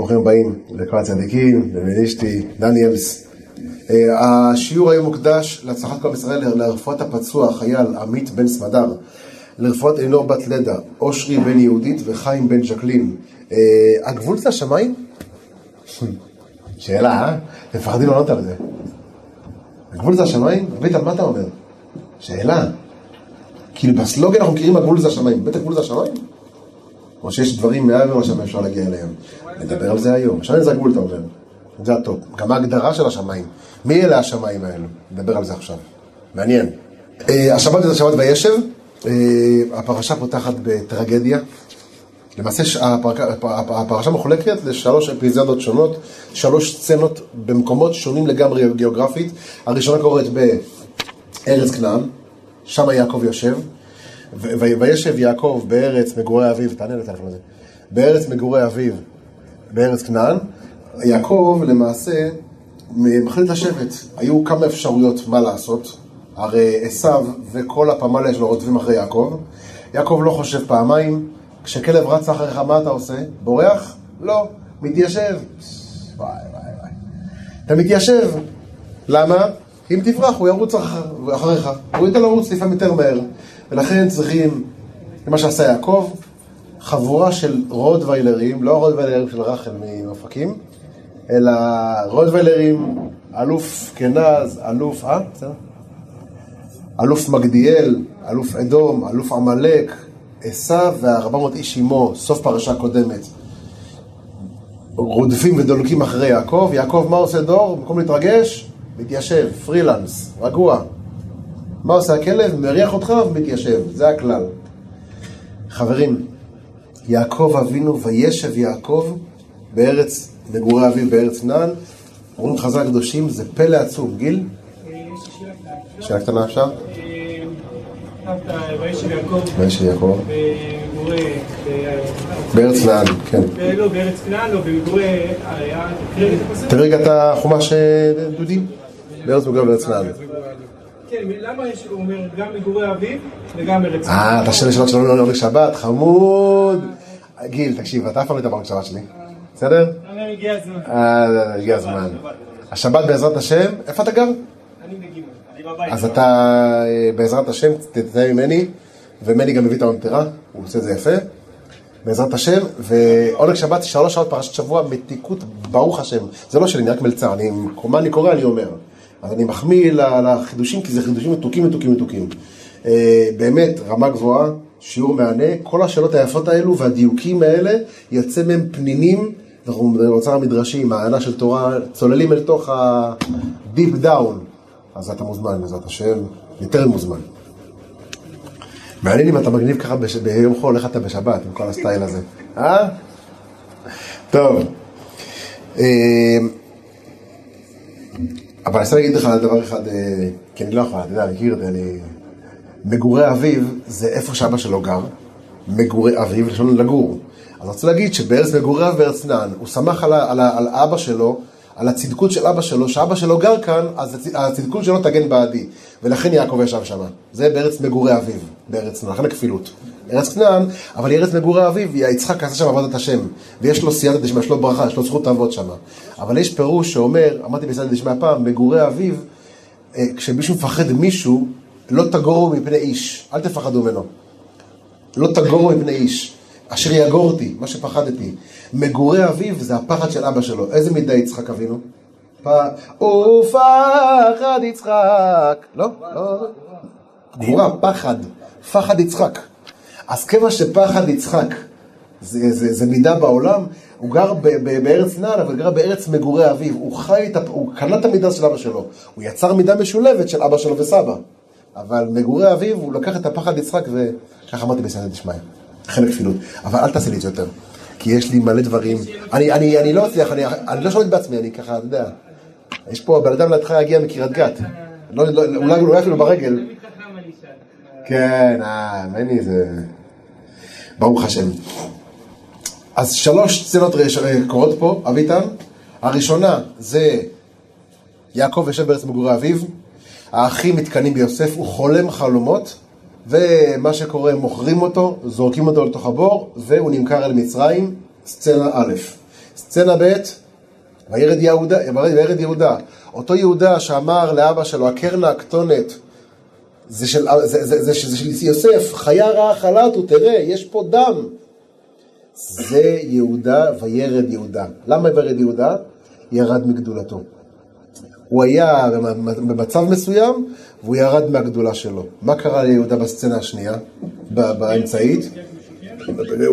ברוכים הבאים לכל הצדיקים, למינישתי, דניאלס. השיעור היום מוקדש להצלחת כל ישראל לרפואת הפצוע, חייל עמית בן סמדר, לרפואת אלינור בת לדה, אושרי בן יהודית וחיים בן ז'קלין. הגבול זה השמיים? שאלה, אה? אתם מפחדים לענות על זה. הגבול זה השמיים? ביטל, מה אתה אומר? שאלה. כאילו בסלוגן אנחנו מכירים הגבול זה השמיים. בטח הגבול זה השמיים? או שיש דברים מעבר למה שאפשר להגיע אליהם. נדבר על זה היום. השמיים זה הגבול, אתה אומר. זה הטוב. גם ההגדרה של השמיים. מי אלה השמיים האלו? נדבר על זה עכשיו. מעניין. השבת זה השבת וישב. הפרשה פותחת בטרגדיה. למעשה הפרשה מחולקת לשלוש אפיזודות שונות, שלוש סצנות במקומות שונים לגמרי גיאוגרפית. הראשונה קורית בארץ כנען, שם יעקב יושב. וישב יעקב בארץ מגורי אביו, תענה לטלפון הזה, בארץ מגורי אביו, בארץ כנען, יעקב למעשה מחליט לשבת. היו כמה אפשרויות מה לעשות, הרי עשיו וכל הפמליה שלו רודפים אחרי יעקב. יעקב לא חושב פעמיים, כשכלב רץ אחריך מה אתה עושה? בורח? לא, מתיישב. וואי וואי וואי. אתה מתיישב. למה? אם תברח הוא ירוץ אחריך, הוא ייתן לרוץ לפעמים יותר מהר. ולכן צריכים, מה שעשה יעקב, חבורה של רודוויילרים, לא רודוויילרים של רחל מאופקים, אלא רודוויילרים, אלוף כנז, אלוף, אה? בסדר? אלוף מגדיאל, אלוף אדום, אלוף עמלק, עשיו והארבע איש עמו, סוף פרשה קודמת. רודפים ודולקים אחרי יעקב, יעקב מה עושה דור? במקום להתרגש, מתיישב, פרילנס, רגוע. מה עושה הכלב? מריח אותך ומתיישב, זה הכלל. חברים, יעקב אבינו וישב יעקב בארץ מגורי אביו בארץ כנען, אומרים חז"ל הקדושים, זה פלא עצום. גיל? שאלה קטנה אפשר? וישב יעקב. בארץ כנען, כן. לא, בארץ כנען, לא, במגורי... תראה רגע את החומש דודי. בארץ מגורי בארץ כנען. כן, למה יש, הוא אומר, גם מגורי אביו וגם ארץ? אה, אתה שואל שאלות שלא לא שבת, חמוד. גיל, תקשיב, אתה אף פעם לא היית בנק שבת שלי, בסדר? הגיע הזמן. אה, הגיע הזמן. השבת בעזרת השם, איפה אתה גר? אני בגימל, אני בבית. אז אתה אה, בעזרת השם תתנהל ממני, ומני גם מביא את הממטרה, הוא עושה את זה יפה. בעזרת השם, ועונג שבת, שלוש שעות פרשת שבוע, מתיקות, ברוך השם. זה לא שלי, אני רק מלצר, אני, מה אני קורא, אני אומר. אני מחמיא לחידושים, כי זה חידושים מתוקים, מתוקים, מתוקים. אה, באמת, רמה גבוהה, שיעור מהנה, כל השאלות היפות האלו והדיוקים האלה, יוצא מהם פנינים, אנחנו באוצר המדרשים, העיינה של תורה, צוללים אל תוך ה-deep down. אז אתה מוזמן, בעזרת השם, יותר מוזמן. מעניין אם אתה מגניב ככה בש... ביום חול, איך אתה בשבת, עם כל הסטייל הזה. אה? טוב. אבל אני רוצה להגיד לך דבר אחד, אה, כי אני לא יכול, אתה יודע, אני מכיר את זה, אני... מגורי אביו זה איפה שאבא שלו גר, מגורי אביו, לשון לגור. אז אני רוצה להגיד שבארץ מגורי אביו בארץ כנען, הוא שמח על, על, על אבא שלו, על הצדקות של אבא שלו, שאבא שלו גר כאן, אז הצדקות שלו תגן בעדי. ולכן יעקב ישב שם. זה בארץ מגורי אביו, בארץ כנען, לכן הכפילות. ארץ כנען, אבל ארץ מגורי אביו, יצחק עשה שם עבודת השם. ויש לו סייעתא דשמיא, יש לו ברכה, יש לו זכות לעבוד שם. אבל יש פירוש שאומר, אמרתי בסייעתא דשמיא פעם, מגורי אביו, כשמישהו מפחד מישהו, לא תגורו מפני איש, אל תפחדו ממנו. לא תגורו מפני איש. אשר יגורתי, מה שפחדתי. מגורי אביו זה הפחד של אבא שלו. איזה מידה יצחק אבינו? ופחד יצחק. לא? לא. גבורה, פחד. פחד יצחק. אז כיוון שפחד יצחק זה, זה, זה מידה בעולם, הוא גר ב, ב, בארץ כנען, אבל גר בארץ מגורי אביו. הוא חי, את, הוא קנה את המידה של אבא שלו. הוא יצר מידה משולבת של אבא שלו וסבא. אבל מגורי אביו, הוא לקח את הפחד יצחק, וככה אמרתי בסייעתא דשמיא. חלק כפילות. אבל אל תעשה לי את זה יותר. כי יש לי מלא דברים. אני, אני, אני לא אצליח, אני, אני לא שולט בעצמי, אני ככה, אתה יודע. יש פה, בן אדם לידך יגיע מקריית גת. לא, לא, אולי, אולי אפילו ברגל. כן, אה, מני זה... ברוך השם. אז שלוש סצנות קורות פה, אביטן. הראשונה זה יעקב יושב בארץ מגורי אביו. האחים מתקנאים ביוסף, הוא חולם חלומות. ומה שקורה, מוכרים אותו, זורקים אותו לתוך הבור, והוא נמכר אל מצרים, סצנה א'. סצנה ב', וירד יהודה, וירד יהודה. אותו יהודה שאמר לאבא שלו, הקרנה הקטונת, זה של, זה, זה, זה, זה, זה של יוסף, חיה רעה חלטו, תראה, יש פה דם. זה יהודה וירד יהודה. למה וירד יהודה? ירד מגדולתו. הוא היה במצב מסוים והוא ירד מהגדולה שלו. מה קרה ליהודה בסצנה השנייה, באמצעית?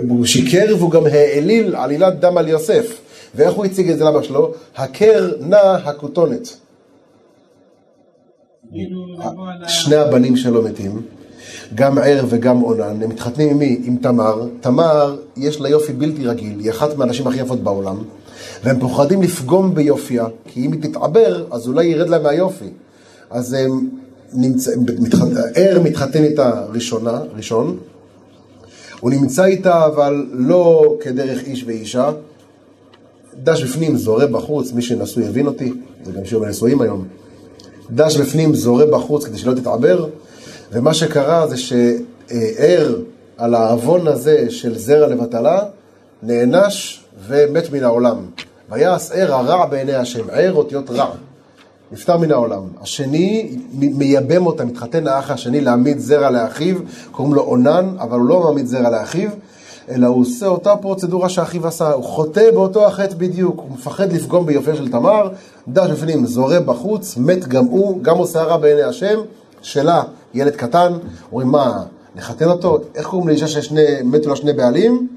הוא שיקר והוא גם העליל עלילת דם על יוסף. ואיך הוא הציג את זה לאבא שלו? הקר נע הכותונת. שני הבנים שלו מתים, גם ער וגם עונן, הם מתחתנים עם מי? עם תמר. תמר, יש לה יופי בלתי רגיל, היא אחת מהנשים הכי יפות בעולם, והם פוחדים לפגום ביופייה, כי אם היא תתעבר, אז אולי ירד לה מהיופי. אז הם נמצא. ער מתחתן איתה ראשונה, ראשון, הוא נמצא איתה אבל לא כדרך איש ואישה, דש בפנים, זורה בחוץ, מי שנשוי יבין אותי, זה גם שיעור בנישואים היום. דש בפנים, זורה בחוץ כדי שלא תתעבר, ומה שקרה זה שער על העוון הזה של זרע לבטלה, נענש ומת מן העולם. ויעש ער הרע בעיני השם, ער אותיות רע. נפטר מן העולם. השני מייבם אותה, מתחתן האח השני להעמיד זרע לאחיו, קוראים לו אונן, אבל הוא לא מעמיד זרע לאחיו, אלא הוא עושה אותה פרוצדורה שאחיו עשה, הוא חוטא באותו החטא בדיוק, הוא מפחד לפגום ביופייה של תמר, דש בפנים, זורה בחוץ, מת גם הוא, גם עושה הרע בעיני השם, שלה, ילד קטן, אומרים מה, נחתן אותו? איך קוראים לאישה שמתו לה שני בעלים?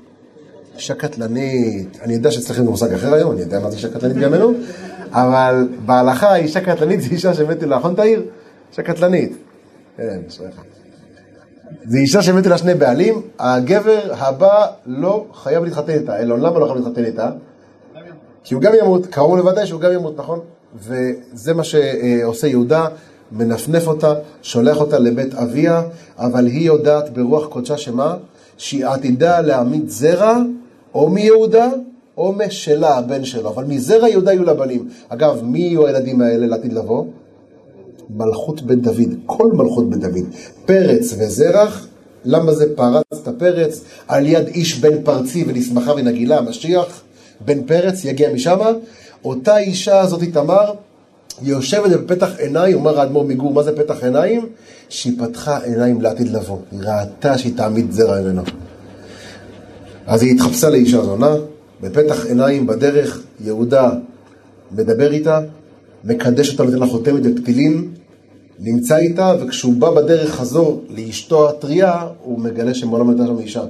אישה קטלנית, אני יודע שאצלכם זה מושג אחר היום, אני יודע מה זה אישה קטלנית גם ממנו, אבל בהלכה אישה קטלנית זה אישה שמתו לה, נכון תאיר? אישה קטלנית. כן. זה אישה שמתו לה שני בעלים, הגבר הבא לא חייב להתחתן איתה, אלא למה לא חייב להתחתן איתה? כי הוא גם ימות, קרוב לוודאי שהוא גם ימות, נכון? וזה מה שעושה יהודה, מנפנף אותה, שולח אותה לבית אביה, אבל היא יודעת ברוח קודשה שמה? שהיא עתידה להעמיד זרע או מיהודה או משלה, הבן שלו, אבל מזרע יהודה יהיו לה בנים. אגב, מי יהיו הילדים האלה לעתיד לבוא? מלכות בן דוד, כל מלכות בן דוד. פרץ וזרח, למה זה פרץ את הפרץ? על יד איש בן פרצי ונשמחה ונגילה, המשיח, בן פרץ, יגיע משם. אותה אישה הזאת, תמר, היא יושבת בפתח עיניים, אומר האדמו"ר מגור, מה זה פתח עיניים? שהיא פתחה עיניים לעתיד לבוא. היא ראתה שהיא תעמיד זרע ממנו. אז היא התחפשה לאישה זונה, בפתח עיניים בדרך, יהודה מדבר איתה, מקדש אותה, נותן לה חותמת בפתילים, נמצא איתה, וכשהוא בא בדרך חזור לאשתו הטריה, הוא מגלה שמעולם הייתה שם אישה.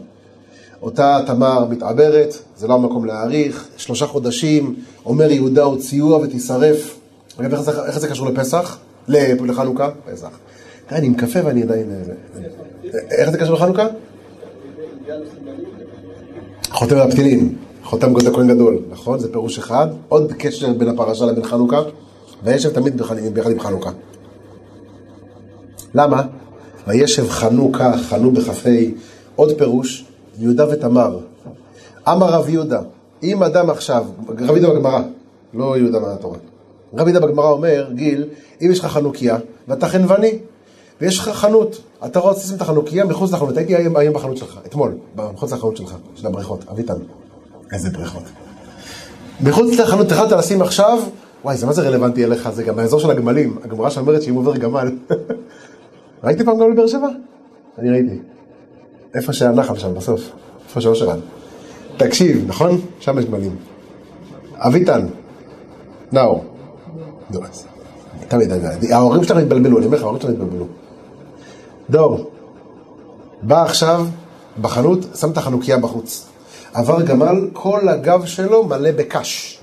אותה תמר מתעברת, זה לא המקום להעריך, שלושה חודשים, אומר יהודה הוציאוה ותישרף. אגב, איך איך זה קשור לפסח? לחנוכה? פסח. אני עם קפה ואני עדיין... איך זה קשור לחנוכה? חותם על הפתילים, חותם גודל כהן גדול, נכון? זה פירוש אחד. עוד קשר בין הפרשה לבין חנוכה, וישב תמיד ביחד עם חנוכה. למה? וישב חנוכה, חנו בכ"ה, עוד פירוש, יהודה ותמר. אמר רב יהודה, אם אדם עכשיו, רב יהודה בגמרא, לא יהודה מהתורה. רב יהודה בגמרא אומר, גיל, אם יש לך חנוכיה ואתה חנווני, ויש לך חנות, אתה רוצה לשים את החנוכיה מחוץ לחנות, הייתי היום בחנות שלך, אתמול, מחוץ לחנות שלך, של הבריכות, אביטן. איזה בריכות. מחוץ לחנות החלטת לשים עכשיו, וואי, זה מה זה רלוונטי אליך, זה גם האזור של הגמלים, הגמרא שאומרת שאם עובר גמל. ראיתי פעם גמל בבאר שבע? אני ראיתי. איפה שהנחל שם, בסוף, איפה שאושרן. תקשיב, נכון? שם יש גמלים. אביטן, נאור. תמיד, ההורים שלך התבלבלו, אני אומר לך, ההורים שלך התבלבלו. דור, בא עכשיו בחנות, שם את החנוכיה בחוץ. עבר גמל, כל הגב שלו מלא בקש.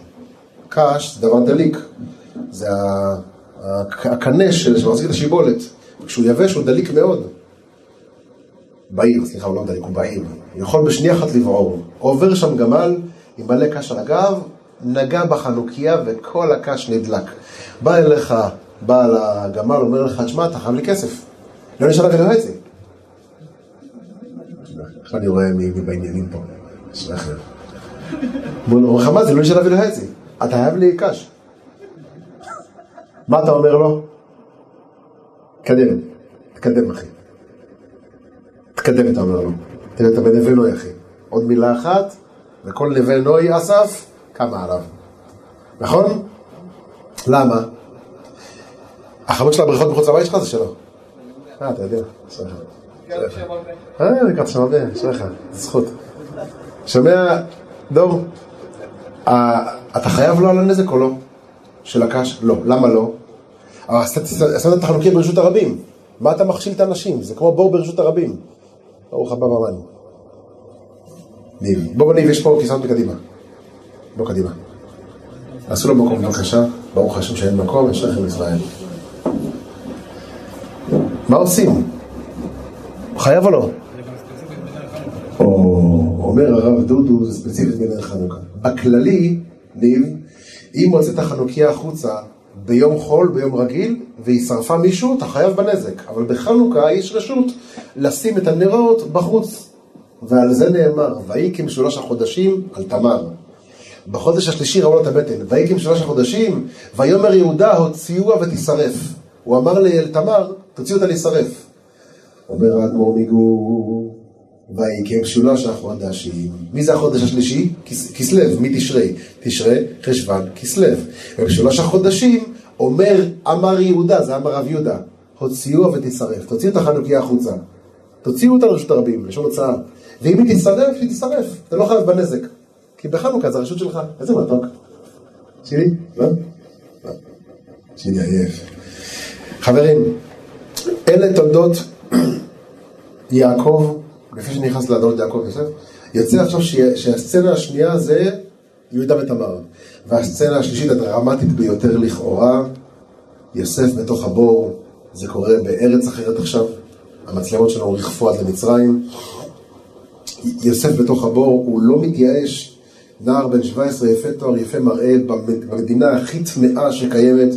קש זה דבר דליק. זה הקנה שמחזיק את השיבולת. כשהוא יבש הוא דליק מאוד. בעיר, סליחה, הוא לא דליק, הוא בעיר. יכול בשנייה אחת לברור. עובר שם גמל עם מלא קש על הגב, נגע בחנוכיה וכל הקש נדלק. בא אליך בעל הגמל, אומר לך, תשמע, אתה חייב לי כסף. לא נשאר לך לחצי. איך אני רואה מי בעניינים פה? אומר לך, מה זה? לא נשאר לך לחצי. אתה חייב לי קש. מה אתה אומר לו? תקדם, תקדם אחי. תקדם, אתה אומר לו. תראה, אתה בנווה נוי אחי. עוד מילה אחת, וכל נווה נוי אסף, קמה עליו. נכון? למה? החנות של הבריכות מחוץ לבית שלך זה שלו. אה, אתה יודע, סליחה. אה, לקראת שם הרבה, אשריך, זכות. שומע, דור, אתה חייב לו על הנזק או לא? של הקש? לא. למה לא? עשית החנוכיה ברשות הרבים. מה אתה מכשיל את האנשים? זה כמו בור ברשות הרבים. ברוך הבא במן. ניב. בוא ניב, יש פה כיסאות מקדימה. בוא קדימה. עשו לו מקום בבקשה. ברוך השם שאין מקום, יש לכם ישראל. מה עושים? חייב או לא? או אומר הרב דודו, זה ספציפית בנר חנוכה. בכללי, ניב, אם מוצאת החנוכיה החוצה ביום חול, ביום רגיל, והיא שרפה מישהו, אתה חייב בנזק. אבל בחנוכה יש רשות לשים את הנרות בחוץ. ועל זה נאמר, ויהי כמשלוש החודשים על תמר. בחודש השלישי ראו לה את הבטן, ויהי כמשלוש החודשים, ויאמר יהודה הוציאוה ותשרף. הוא אמר לתמר, תוציאו אותה להישרף. אומר האדמו"ר מגור, ויהי כמשולש החודשים. מי זה החודש השלישי? כסלו, מתשרי. תשרי, חשוון, כסלו. ובשלוש החודשים אומר, אמר יהודה, זה אמר רב יהודה, הוציאוה ותשרף. תוציאו את החנוכיה החוצה. תוציאו לרשות הרבים, לשון הוצאה. ואם היא תשרף, היא תשרף. אתה לא חייב בנזק. כי בחנוכה זה הרשות שלך. איזה מתוק. שירי? לא? לא. שירי עייף. חברים, אלה תולדות יעקב, לפני שנכנס לאדונות יעקב יוסף, יוצא עכשיו שהסצנה השנייה זה יהודה ותמר. והסצנה השלישית הדרמטית ביותר לכאורה, יוסף בתוך הבור, זה קורה בארץ אחרת עכשיו, המצלמות שלנו ריחפו עד למצרים. יוסף בתוך הבור, הוא לא מתייאש, נער בן 17 יפה תואר, יפה מראה, במדינה הכי טמאה שקיימת,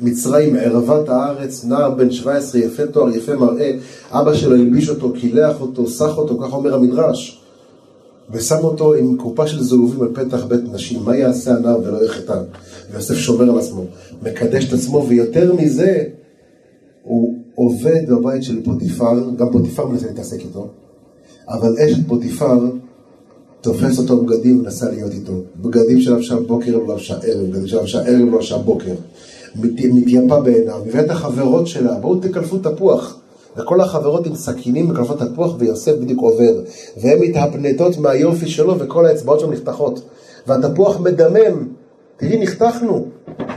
מצרים, ערוות הארץ, נער בן 17 יפה תואר, יפה מראה, אבא שלו הלביש אותו, קילח אותו, סח אותו, ככה אומר המדרש. ושם אותו עם קופה של זהובים על פתח בית נשים. מה יעשה הנער ולא יחטא? ויוסף שומר על עצמו, מקדש את עצמו, ויותר מזה, הוא עובד בבית של פוטיפר, גם פוטיפר מנסה להתעסק איתו, אבל אשת פוטיפר תופס אותו בגדים ונסה להיות איתו. בגדים של לבשה בוקר לא לבשה ערב, בגדים של לבשה ערב לא לבשה בוקר. מתייפה בעיניו, מביאה את החברות שלה, בואו תקלפו תפוח. וכל החברות עם סכינים מקלפות תפוח ויוסף בדיוק עובר. והן מתהפנטות מהיופי שלו וכל האצבעות שלו נחתכות. והתפוח מדמם, תראי נחתכנו,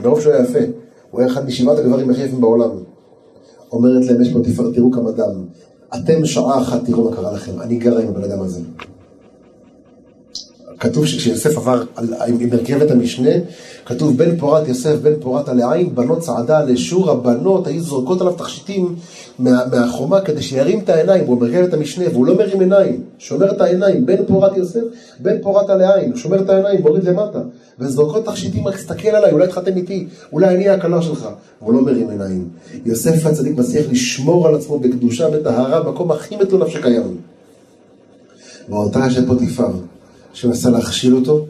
מרוב שהוא יפה. הוא היה אחד משבעת הגברים הכי יפים בעולם. אומרת להם, יש פה תפארת, תראו כמה דם. אתם שעה אחת תראו מה קרה לכם, אני גרה עם הבן אדם הזה. כתוב שכשיוסף עבר על, עם, הרכבת המשנה, כתוב בן פורת יוסף, בן פורת על העין, בנות צעדה על אשור, הבנות היו זורקות עליו תכשיטים מה, מהחומה כדי שירים את העיניים, הוא מרכבת המשנה, והוא לא מרים עיניים, שומר את העיניים, בן פורת יוסף, בן פורת על העין, הוא שומר את העיניים, מוריד למטה, וזורקות תכשיטים, רק תסתכל עליי, אולי תחתם איתי, אולי אני הכלה שלך, והוא לא מרים עיניים. יוסף הצדיק מצליח לשמור על עצמו בקדושה, בטהרה, במקום הכי מטונף שקיים. ואותה אשת שמנסה להכשיל אותו,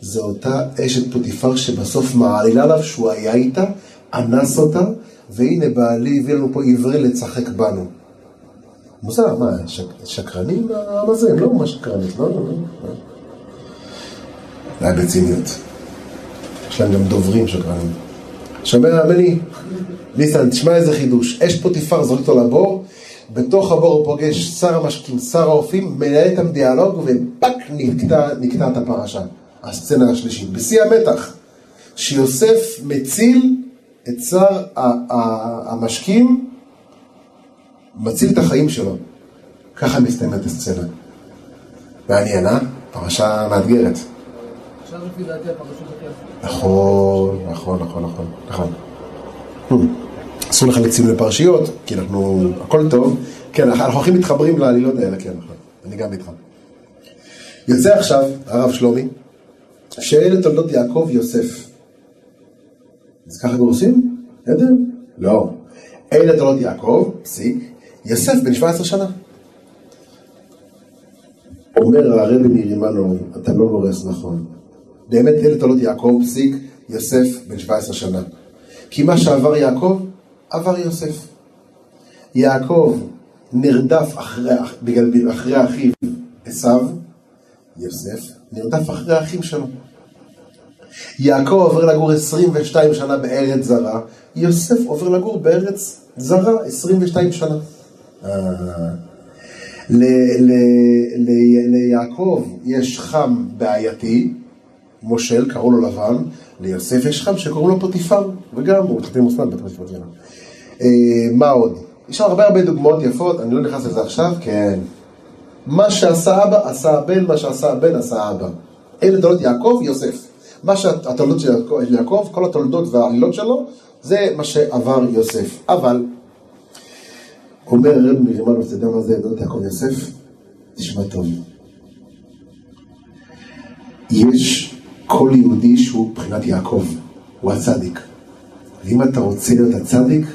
זה אותה אשת פוטיפר שבסוף מעלילה עליו שהוא היה איתה, אנס אותה, והנה בעלי הביא לנו פה עברי לצחק בנו. מוזר, מה, שק, שקרנים? מה זה? הם לא ממש שקרנים, לא, לא, לא. היה בציניות. יש להם גם דוברים שקרנים. שומע, מני? ניסן, תשמע איזה חידוש. אש פוטיפר זורק אותו לבור, בתוך הבור הוא פוגש שר המשקים, שר האופים, מנהל איתם דיאלוג, ופאק נקטע, נקטעת הפרשה. הסצנה השלישית. בשיא המתח, שיוסף מציל את שר המשקים, מציל את החיים שלו. ככה מסתיימת הסצנה. מעניין, אה? פרשה מאתגרת. נכון, נכון, נכון, נכון, נכון. אסור לך לציון לפרשיות, כי אנחנו, הכל טוב. כן, אנחנו הכי מתחברים לעלילות האלה, כן, נכון. אני גם איתך. יוצא עכשיו, הרב שלומי, שאלה תולדות יעקב יוסף. אז ככה גורסים? בסדר? לא. אלה תולדות יעקב, פסיק, יוסף בן 17 שנה. אומר הרבי מרימנו, אתה לא גורס נכון. באמת אלה תולדות יעקב, פסיק, יוסף בן 17 שנה. כי מה שעבר יעקב, עבר יוסף. יעקב נרדף אחרי, בגלל, אחרי אחיו עשיו, יוסף נרדף אחרי האחים שלו. יעקב עובר לגור 22 שנה בארץ זרה, יוסף עובר לגור בארץ זרה 22 שנה. אה, ליעקב יש חם בעייתי, מושל, קראו לו לבן, ליוסף יש חם שקראו לו פוטיפר, וגם הוא מתחתן מוסלם בית המשפט שלנו. אה, מה עוד? יש הרבה הרבה דוגמאות יפות, אני לא נכנס לזה עכשיו, כן. מה שעשה אבא, עשה הבן, מה שעשה הבן, עשה אבא. אלה תולדות יעקב, יוסף. מה שהתולדות של יעקב- כל התולדות והעלילות שלו, זה מה שעבר יוסף. אבל, אומר רב מרימנו, אתה יודע מה זה תולדות יעקב יוסף? תשמע טוב. יש כל יהודי שהוא מבחינת יעקב, הוא הצדיק. ואם אתה רוצה להיות הצדיק,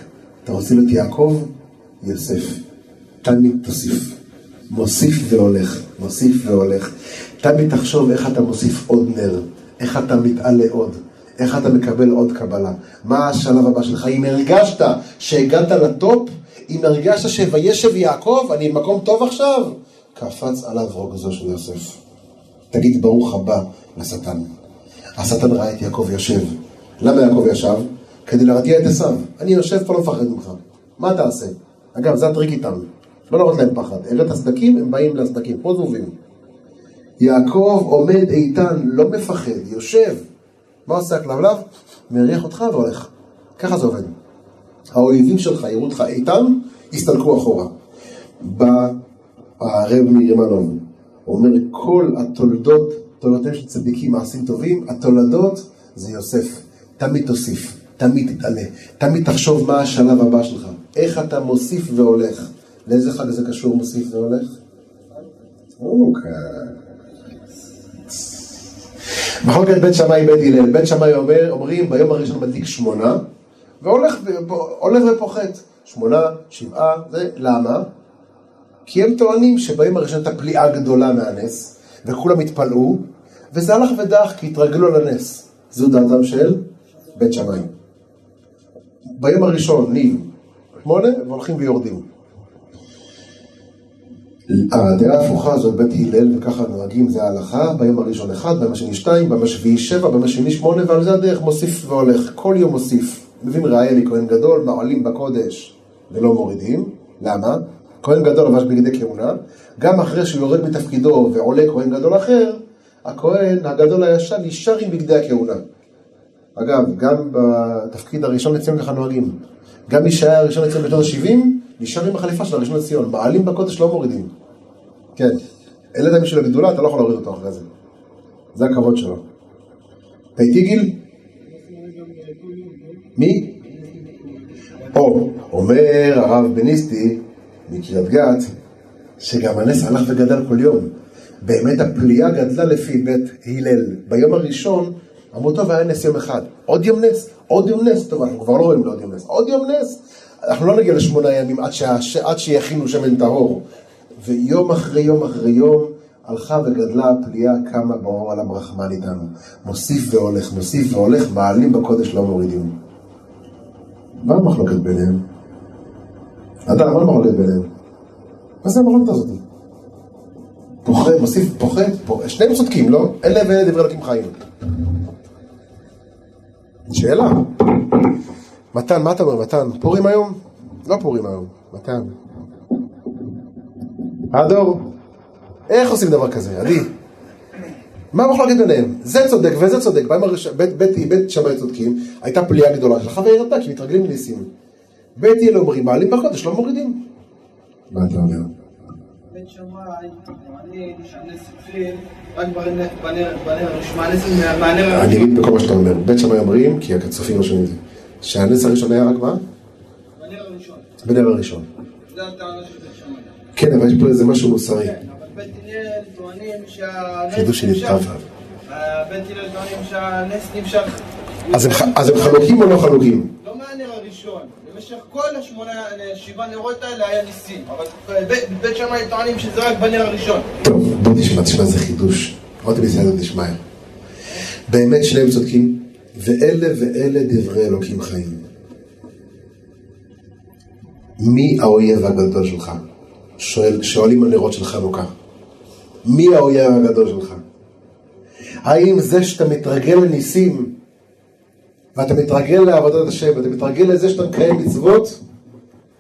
אתה רוצה להיות יעקב, יוסף. תמיד תוסיף. מוסיף והולך, מוסיף והולך. תמיד תחשוב איך אתה מוסיף עוד נר, איך אתה מתעלה עוד, איך אתה מקבל עוד קבלה. מה השלב הבא שלך? אם הרגשת שהגעת לטופ, אם הרגשת שוישב יעקב, אני במקום טוב עכשיו, קפץ עליו רוגזו של יוסף. תגיד ברוך הבא לשטן. השטן ראה את יעקב יושב. למה יעקב ישב? כדי להרתיע את עשיו. אני יושב פה לא מפחד ממך. מה תעשה? אגב, זה הטריק איתם. לא להראות להם פחד. הראת הסדקים, הם באים לסדקים. כמו זבובים. יעקב עומד איתן, לא מפחד, יושב. מה עושה הכלבלב? מריח אותך והולך. ככה זה עובד. האויבים שלך יראו אותך איתן, יסתלקו אחורה. בא הרב מירמנוב, אומר כל התולדות, תולדותיהם של צדיקים, מעשים טובים, התולדות זה יוסף. תמיד תוסיף, תמיד תתעלה, תמיד תחשוב מה השלב הבא שלך, איך אתה מוסיף והולך. לאיזה חג זה קשור מוסיף והולך? אוקיי. מחלוקת בית שמאי בית הלל, בית שמאי אומר, אומרים ביום הראשון מדליק שמונה והולך ופוחת, שמונה, שבעה, זה למה? כי הם טוענים שביום הראשון הייתה פליאה גדולה מהנס וכולם התפלאו וזה הלך ודח כי התרגלו לנס, זו דעתם של בית שמאי. ביום הראשון ניב שמונה והולכים ויורדים. הדעה ההפוכה זאת בית הלל, וככה נוהגים, זה ההלכה, ביום הראשון אחד, ביום השני שתיים, ביום השביעי שבע, ביום השני שמונה, ועל זה הדרך מוסיף והולך, כל יום מוסיף. מביאים ראיה מכהן גדול, מעלים בקודש ולא מורידים, למה? כהן גדול לבש בגדי כהונה, גם אחרי שהוא יורד מתפקידו ועולה כהן גדול אחר, הכהן הגדול הישן נשאר עם בגדי הכהונה. אגב, גם בתפקיד הראשון לציון ככה נוהגים. גם מי שהיה הראשון לציון בשנות ה-70, נשאר עם החליפה של הראשון לציון. מעלים בקודש לא מורידים. כן. העלית מישהו לגדולה, אתה לא יכול להוריד אותו אחרי זה. זה הכבוד שלו. אתה איתי גיל? מי? או, אומר הרב בניסטי מקריית גת, שגם הנס הלך וגדל כל יום. באמת הפליאה גדלה לפי בית הלל. ביום הראשון אמרו טוב היה נס יום אחד, עוד יום נס, עוד יום נס, טוב אנחנו כבר לא רואים לעוד יום נס, עוד יום נס, אנחנו לא נגיע לשמונה ימים עד, שה, עד שיכינו שמן טהור. ויום אחרי יום אחרי יום הלכה וגדלה הפליאה קמה באור על הברחמן איתנו. מוסיף והולך, מוסיף והולך, מעלים בקודש לא מורידים. מה המחלוקת ביניהם? אתה, מה המחלוקת ביניהם? מה זה המחלוקת הזאת? פוחת, מוסיף, פוחת, פוחת, שניהם צודקים, לא? אלה ואלה דברי אלוקים חיים. שאלה. מתן, מה אתה אומר, מתן? פורים היום? לא פורים היום, מתן. הדור, איך עושים דבר כזה, עדי? מה המחלוקת ביניהם? זה צודק וזה צודק, בית, בית, שמאי צודקים, הייתה פליאה גדולה שלך וירדה, כי מתרגלים לניסים. בית הלל אומרים, מעלים בקודש, לא מורידים. מה אתה אומר? בית שמאי, רק בנר אני. אגיד בכל מה שאתה אומר. בית שמאי אומרים, כי הצופים שומעים את זה, שהנס הראשון היה רק מה? בנר הראשון. בנר הראשון. זה הטענה של בית שמאי. כן, אבל יש פה איזה משהו מוסרי. כן, אבל בית הלל טוענים שהנס נמשך. אז הם חלוקים או לא חלוקים? לא מהנר הראשון, במשך כל השמונה, שבעה נרות האלה היה ניסים, אבל בית- בית שמאי טוענים שזה רק בנר הראשון. טוב, בוא תשמע, תשמע, זה חידוש. עוד בסייעתא דשמיא. באמת שניהם צודקים, ואלה ואלה דברי אלוקים חיים. מי האויב הגדול שלך? שואל, שואלים הנרות של חנוכה. מי האויב הגדול שלך? האם זה שאתה מתרגל לניסים, ואתה מתרגל לעבודת השם, ואתה מתרגל לזה שאתה מקיים מצוות,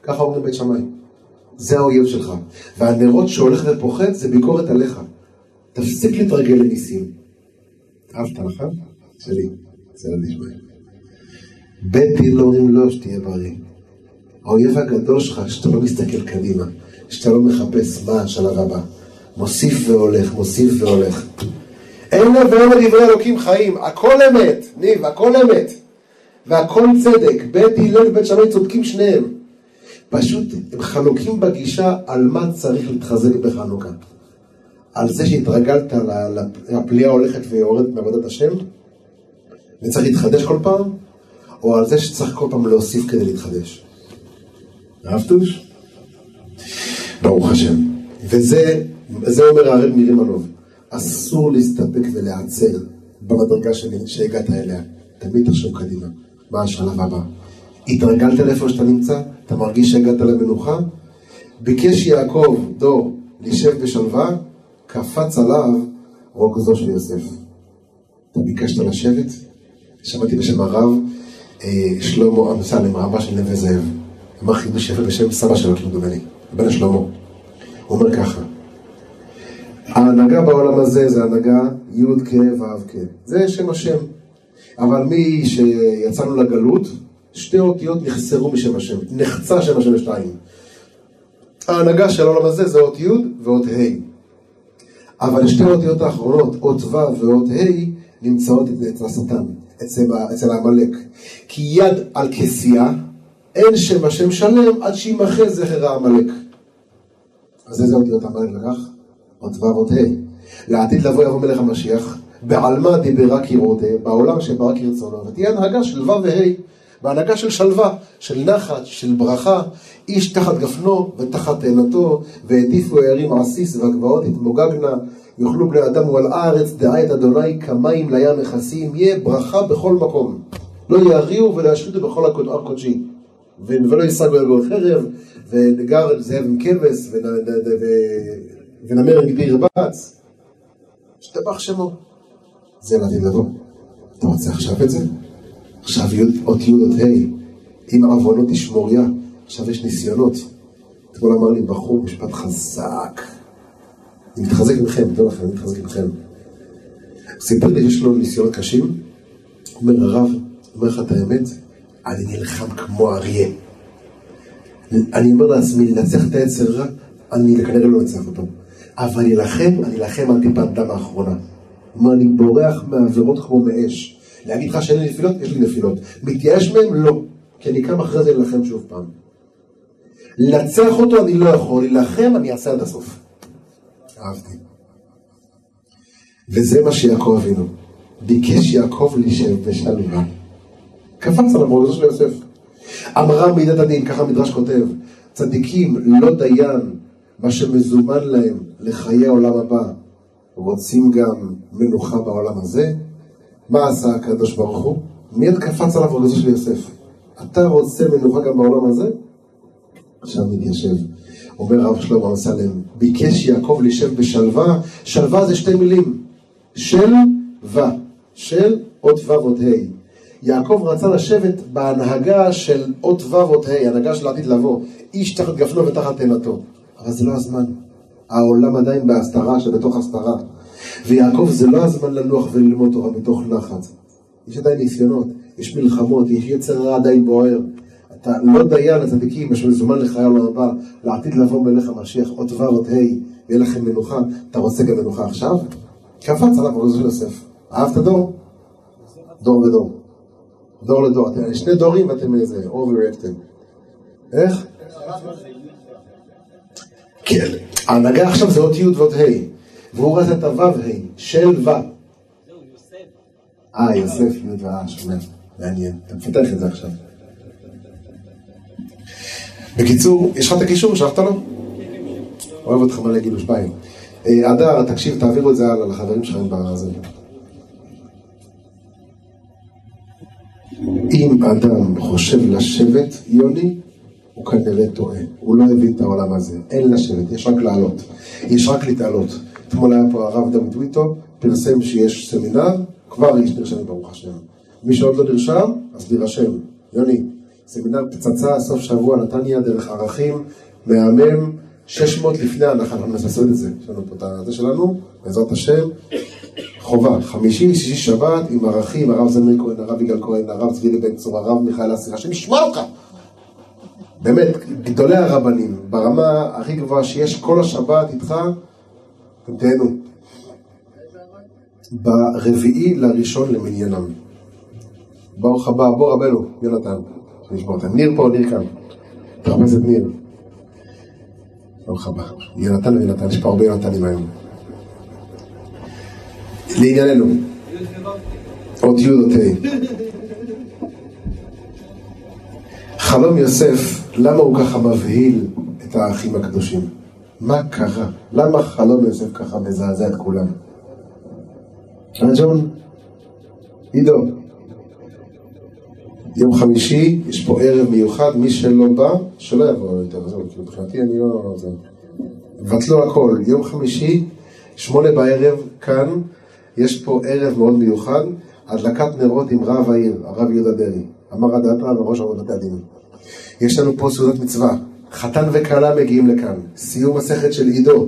ככה אומרים בית שמאי. זה האויב שלך. והנרות שהולך ופוחת זה ביקורת עליך. תפסיק להתרגל לניסים. אהבת לך? שלי. זה לא נשמע. בית דין לא אומרים לא שתהיה בריא. האויב הגדול שלך, שאתה לא מסתכל קדימה, שאתה לא מחפש מה השלב הבא. מוסיף והולך, מוסיף והולך. אין לה ואין לה דברי אלוקים חיים, הכל אמת, ניב, הכל אמת. והכל צדק, בית הלל ובית שמאי צודקים שניהם. פשוט הם חלוקים בגישה על מה צריך להתחזק בחנוכה. על זה שהתרגלת לפליאה הולכת ויורדת מעבודת השם, וצריך להתחדש כל פעם, או על זה שצריך כל פעם להוסיף כדי להתחדש. אהבתוש? ברוך השם. וזה זה אומר הרב מרימנוב, אסור להסתפק ולהיעצר במדרגה שהגעת אליה. תמיד תחשוב קדימה, מה השלב הבא. התרגלת לאיפה שאתה נמצא? אתה מרגיש שהגעת למנוחה? ביקש יעקב, דור, להישב בשלווה, קפץ עליו רוגזו של יוסף. אתה ביקשת לשבת? שמעתי בשם הרב אה, שלמה אמסלם, רבה של נווה זאב. אמר חידוש יפה בשם סבא שלו, כמדומני, בן שלמה. הוא אומר ככה, ההנהגה בעולם הזה זה הנהגה י' כ' ו' כ'. זה שם השם. אבל מי שיצאנו לגלות, שתי אותיות נחסרו משם השם. נחצה שם השם לשתיים. ההנהגה של העולם הזה זה אות י' ואות ה'. אבל שתי האותיות האחרונות, אות ו' ואות ה', נמצאות אצל השטן, אצל העמלק. כי יד על כסייה, אין שם השם שלם עד שימחה זכר העמלק. אז איזה אותיות העמלק לקח? אות ו' אות ה'. לעתיד לבוא יבוא מלך המשיח, בעלמא דיברה כראותה, בעולם שברא כרצונו, ותהיה הנהגה של ו' וה', בהנהגה של שלווה, של נחת, של ברכה, איש תחת גפנו ותחת תאנתו, והטיפו הערים עסיס והגבעות יתמוגגנה, יאכלו בני אדם ועל הארץ דעה את אדוני כמים לים מכסים, יהיה ברכה בכל מקום. לא יריעו ולא ישחיתו בכל הר. ולא ישגו על חרב, וגר זאב עם כבש, ונמר מגבי ירבץ, השתבח שמו. זה לעתיד לבוא. אתה רוצה עכשיו את זה? עכשיו אות י' אות ה', אם עוונות תשמוריה, עכשיו יש ניסיונות. אתמול אמר לי בחור משפט חזק. אני מתחזק מכם, תודה לכם, אני מתחזק מכם. סיפר לי שיש לו ניסיונות קשים, אומר הרב, אומר לך את האמת, אני נלחם כמו אריה. אני אומר לעצמי, לנצח את היצר רע, אני כנראה לא אנצח אותו. אבל אלחם, אני אלחם על טיפת דם האחרונה. כלומר, אני בורח מהעבירות כמו מאש. להגיד לך שאין לי נפילות? יש לי נפילות. מתייאש מהם? לא. כי אני קם אחרי זה להילחם שוב פעם. לנצח אותו אני לא יכול, להילחם אני אעשה עד הסוף. אהבתי. וזה מה שיעקב אבינו. ביקש יעקב להישב בשלווה. קפץ על המורדות של יוסף. אמרה מידת הדין, ככה המדרש כותב, צדיקים לא דיין מה שמזומן להם לחיי העולם הבא, רוצים גם מנוחה בעולם הזה? מה עשה הקדוש ברוך הוא? מיד קפץ עליו רגזו של יוסף. אתה רוצה מנוחה גם בעולם הזה? עכשיו מתיישב. אומר הרב שלמה אמסלם, ביקש יעקב להישב בשלווה, שלווה זה שתי מילים, של ו, של אות ו' אות ה'. יעקב רצה לשבת בהנהגה של אות ו' אות ה', הנהגה של העתיד לבוא, איש תחת גפנו ותחת תאנתו. אבל זה לא הזמן. העולם עדיין בהסתרה שבתוך הסתרה. ויעקב זה לא הזמן לנוח וללמוד תורה בתוך נחת. יש עדיין ניסיונות, יש מלחמות, יש יצר רע עדיין בוער. אתה לא דיין לצדיקים, יש מזומן לחיי העולם הבא, לעתיד לבוא מלך המשיח, אות ו' אות ה', יהיה לכם מנוחה. אתה רוצה גם מנוחה עכשיו? קפץ עליו של יוסף. אהבת דור? דור ודור. דור לדור. שני דורים ואתם איזה overreacted. איך? כן. ההנהגה עכשיו זה אות י' ואות ה', והוא רצה את הו' ה', של ו'. אה, יוסף י' ו', שומע. מעניין. אתה מפתח את זה עכשיו. בקיצור, יש לך את הקישור? שלחת לו? אוהב אותך מלא גילוש ביי. הדר, תקשיב, תעבירו את זה הלאה לחברים שלכם בזה. אם אדם חושב לשבת, יוני, הוא כנראה טועה, הוא לא הבין את העולם הזה, אין לשבת, יש רק לעלות, יש רק להתעלות. אתמול היה פה הרב דוד טוויטו, פרסם שיש סמינר, כבר יש נרשמים ברוך השם. מי שעוד לא נרשם, אז להירשם. יוני, סמינר פצצה, סוף שבוע, נתניה, דרך ערכים, מהמם, 600 לפני ההנחה, אנחנו לעשות את זה. יש לנו פה את הזה שלנו, בעזרת השם, חובה, חמישי, שישי, שבת, עם ערכים, הרב זמיר כהן, הרב יגאל כהן, הרב צבי לבן צור, הרב מיכאל אסיר, השם ישמע אותך. באמת, גדולי הרבנים, ברמה הכי גבוהה שיש כל השבת איתך, תהנו. ברביעי לראשון למניינם. ברוך הבא, בוא רבנו, יונתן, שנשמע אותם. ניר פה, ניר כאן. תחפש את ניר. ברוך הבא. יונתן ויונתן, יש פה הרבה יונתנים היום. לענייננו, עוד י'. חלום יוסף, למה הוא ככה מבהיל את האחים הקדושים? מה קרה? למה חלום יוסף ככה מזעזע את כולם? אה ג'ון? עידו. יום חמישי, יש פה ערב מיוחד, מי שלא בא, שלא יבוא יותר, זהו, כי מבחינתי אני לא... זה... בטלו הכל, יום חמישי, שמונה בערב, כאן, יש פה ערב מאוד מיוחד, הדלקת נרות עם רב העיר, הרב יהודה דרעי, אמר הדתרא וראש עבודת הדין. יש לנו פה סעודת מצווה, חתן וכלה מגיעים לכאן, סיום מסכת של עידו,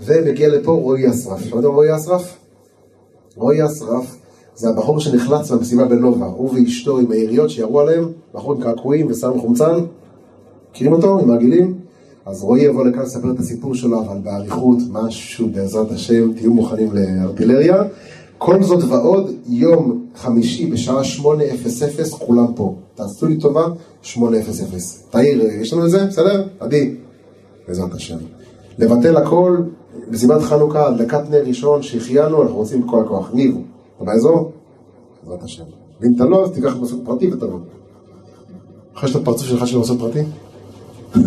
ומגיע לפה רועי אסרף. שמעתם רועי אסרף? רועי אסרף זה הבחור שנחלץ במסיבה בנובה, הוא ואשתו עם היריות שירו עליהם, בחור עם קעקועים וסם חומצן, מכירים אותו? עם העגילים? אז רועי יבוא לכאן לספר את הסיפור שלו, אבל באריכות, משהו בעזרת השם, תהיו מוכנים לארטילריה. כל זאת ועוד, יום חמישי בשעה 8:00, כולם פה. תעשו לי טובה, 8:00. תאיר, יש לנו את זה? בסדר? עדי. בעזרת השם. לבטל הכל, מסיבת חנוכה, הדלקת נר ראשון, שהחיינו, אנחנו רוצים בכל הכוח. ניב, אתה באזור? בעזרת השם. ואם אתה לא, אז תיקח מסוק פרטי ותבוא. אחרי שאתה פרצוף שלך של מסוק פרטי?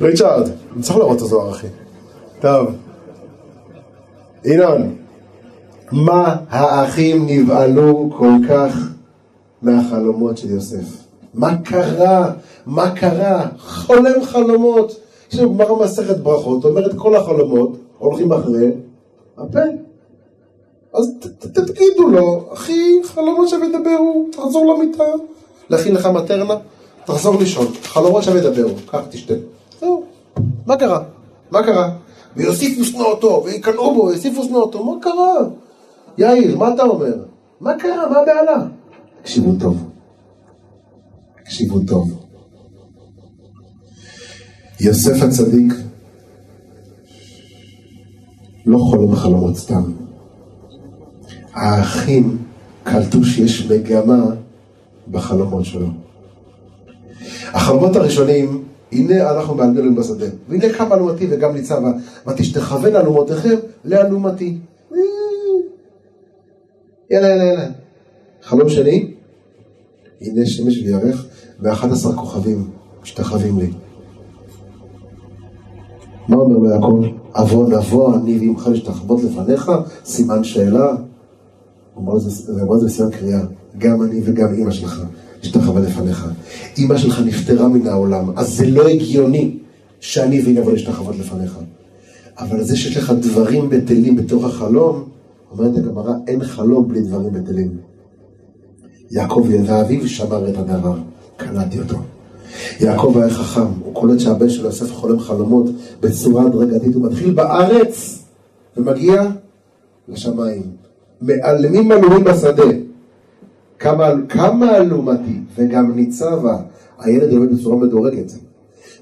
ריצ'ארד, אני צריך לראות את הזוהר, אחי. טוב. ינון, מה האחים נבהלו כל כך מהחלומות של יוסף? מה קרה? מה קרה? חולם חלומות. יש לנו מסכת ברכות, אומרת כל החלומות הולכים אחרי הפה. אז תגידו לו, אחי, חלומות שווה דברו, תחזור למיטה, להכין לך מטרנה, תחזור לישון, חלומות שווה דברו, קח תשתה. זהו, מה קרה? מה קרה? ויוסיפו שנואתו, ויקנאו בו, ויוסיפו שנואתו, מה קרה? יאיר, מה אתה אומר? מה קרה? מה הבעלה? תקשיבו טוב. תקשיבו טוב. יוסף הצדיק לא חולם חלומות סתם. האחים קלטו שיש מגמה בחלומות שלו. החלומות הראשונים, הנה אנחנו באלמלון בשדה, והנה קם אלומתי וגם ניצבה, ותשתכוון אלומותיכם לאלומתי. יאללה, יאללה, יאללה. חלום שני, הנה שמש וירך ואחד עשר כוכבים משתחווים לי. מה אומר יעקב? אבוא נבוא אני ועמך להשתחוות לפניך? סימן שאלה. הוא אומר את זה בסימן קריאה. גם אני וגם אימא שלך השתחווה לפניך. אימא שלך נפטרה מן העולם, אז זה לא הגיוני שאני ואימא נבוא להשתחוות לפניך. אבל זה שיש לך דברים בטלים בתוך החלום, אומרת הגמרא, אין חלום בלי דברים בטלים. יעקב ידע אביו שמר את הדבר, קלטתי אותו. יעקב היה חכם, הוא קולט שהבן שלו יוסף חולם חלומות בצורה הדרגתית, הוא מתחיל בארץ ומגיע לשמיים. מעלמים אלוהים בשדה. כמה, כמה אלומתי וגם ניצבה, הילד עובד בצורה מדורגת.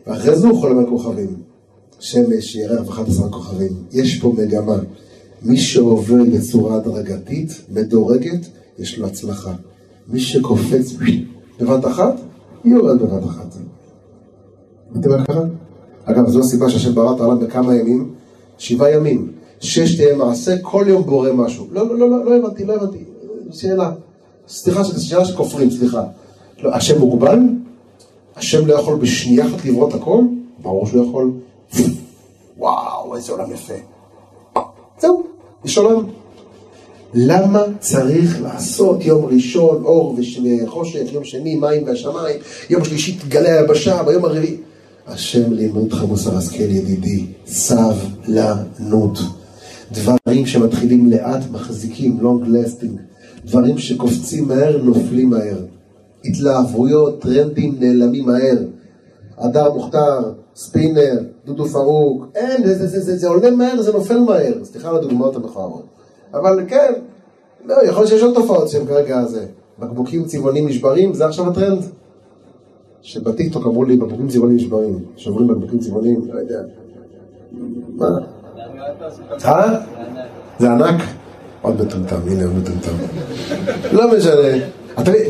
ואחרי זה הוא חולם על כוכבים. שמש, ירח ואחת עשרה כוכבים. יש פה מגמה. מי שעובר בצורה הדרגתית, מדורגת, יש לו הצלחה. מי שקופץ בבת אחת, יורד בבת אחת. אתם מה קרה? אגב, זו הסיבה שהשם ברא את העולם בכמה ימים? שבעה ימים. שש תהיה מעשה, כל יום בורא משהו. לא, לא, לא, לא, לא הבנתי, לא הבנתי. שאלה. סליחה, שאלה שכופרים, סליחה. לא, השם מוגבל? השם לא יכול בשנייה אחת לברוא את הכל? ברור שהוא יכול. וואו, איזה עולם יפה. זהו, יש עולם. למה צריך לעשות יום ראשון אור וחושך, יום שני מים והשמיים, יום שלישי גלי היבשה, ביום הרביעי? השם לימד אותך מוסר השכל ידידי, סבלנות. דברים שמתחילים לאט מחזיקים, long lasting, דברים שקופצים מהר, נופלים מהר. התלהבויות, טרנדים נעלמים מהר. הדר מוכתר, ספינר, דודו פארוק, אין, זה, זה, זה, זה, זה עולה מהר, זה נופל מהר. סליחה על הדוגמאות המכוערות. אבל כן, לא, יכול להיות שיש עוד תופעות שהן כרגע זה. בקבוקים צבעונים נשברים, זה עכשיו הטרנד. שבטיקטוק אמרו לי בקבוקים צבעונים נשברים. שוברים בקבוקים צבעונים, לא יודע. מה? אה? זה ענק? עוד מטומטם, הנה עוד מטומטם. לא משנה.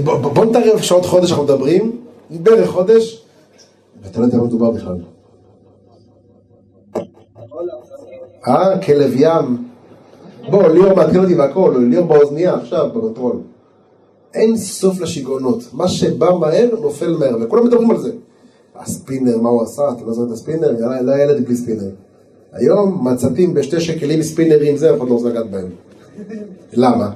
בוא נתערב שעוד חודש אנחנו מדברים, בערך חודש, ואתה לא יודע מה מדובר בכלל. אה, כלב ים. בוא, ליאור מעדכן אותי בהכל, ליאור באוזנייה עכשיו, בקונטרול. אין סוף לשיגעונות. מה שבא מהר, נופל מהר, וכולם מדברים על זה. הספינר, מה הוא עשה? אתה לא זוכר את הספינר? לא היה ילד בלי ספינר. היום מצתים בשתי שקלים ספינרים, זה אף אחד לא רוצה לגעת בהם. למה?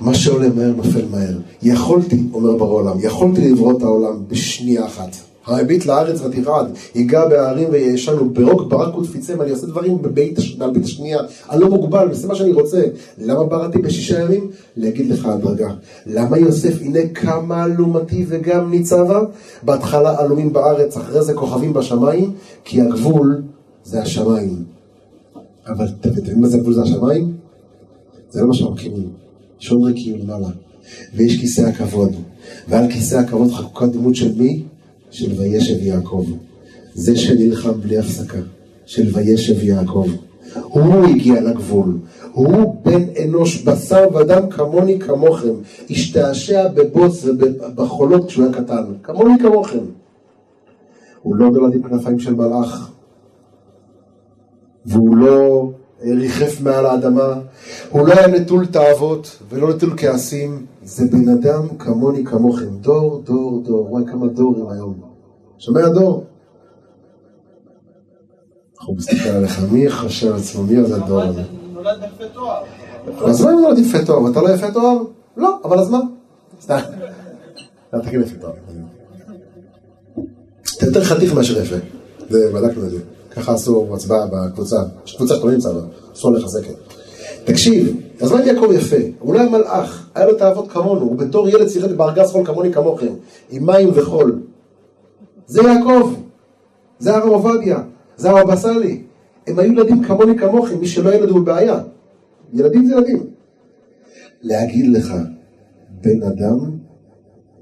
מה שעולה מהר נופל מהר. יכולתי, אומר בר העולם, יכולתי לברוא את העולם בשנייה אחת. הביט לארץ ותרעד, ייגע בהרים וישנו, ברוק ברק ותפיצם, אני עושה דברים בבית, השנייה, אני לא מוגבל, עושה מה שאני רוצה. למה בראתי בשישה ימים? להגיד לך הדרגה. למה יוסף, הנה כמה אלומתי וגם ניצבה? בהתחלה אלומים בארץ, אחרי זה כוכבים בשמיים, כי הגבול זה השמיים. אבל אתם יודעים מה זה הגבול זה השמיים? זה לא מה. יש עוד ריקים למעלה, ויש כיסא הכבוד, ועל כיסא הכבוד חקוקה דמות של מי? של וישב יעקב. זה שנלחם בלי הפסקה, של וישב יעקב. הוא הגיע לגבול, הוא בן אנוש בשר ודם כמוני כמוכם, השתעשע בבוץ ובחולות כשהוא היה קטן, כמוני כמוכם. הוא לא נולד עם כנפיים של מלאך, והוא לא ריחף מעל האדמה, הוא לא היה נטול תאוות ולא נטול כעסים, זה בן אדם כמוני כמוכם, דור, דור, דור, וואי כמה דורים היום. שומע דור? אנחנו מסתכל עליך, מי חושב עצמו, מי זה הדור הזה? נולד יפה תואר. אז מה אם נולד יפה תואר? ואתה לא יפה תואר? לא, אבל אז מה? סתם. אל תגיד יפה תואר. אתה יותר חתיך מאשר יפה. זה, בדקנו את זה. ככה עשו הצבעה בקבוצה. יש קבוצה שאתה לא נמצא בה. עשו עליך סקר. תקשיב, אז מה יעקב יפה? הוא לא היה מלאך, היה לו תאוות כמונו, הוא בתור ילד שיחק בארגז חול כמוני כמוכם, עם מים וחול. זה יעקב, זה הרב עובדיה, זה הרב סאלי. הם היו ילדים כמוני כמוכם, מי שלא ילד הוא בבעיה. ילדים זה ילדים. להגיד לך, בן אדם,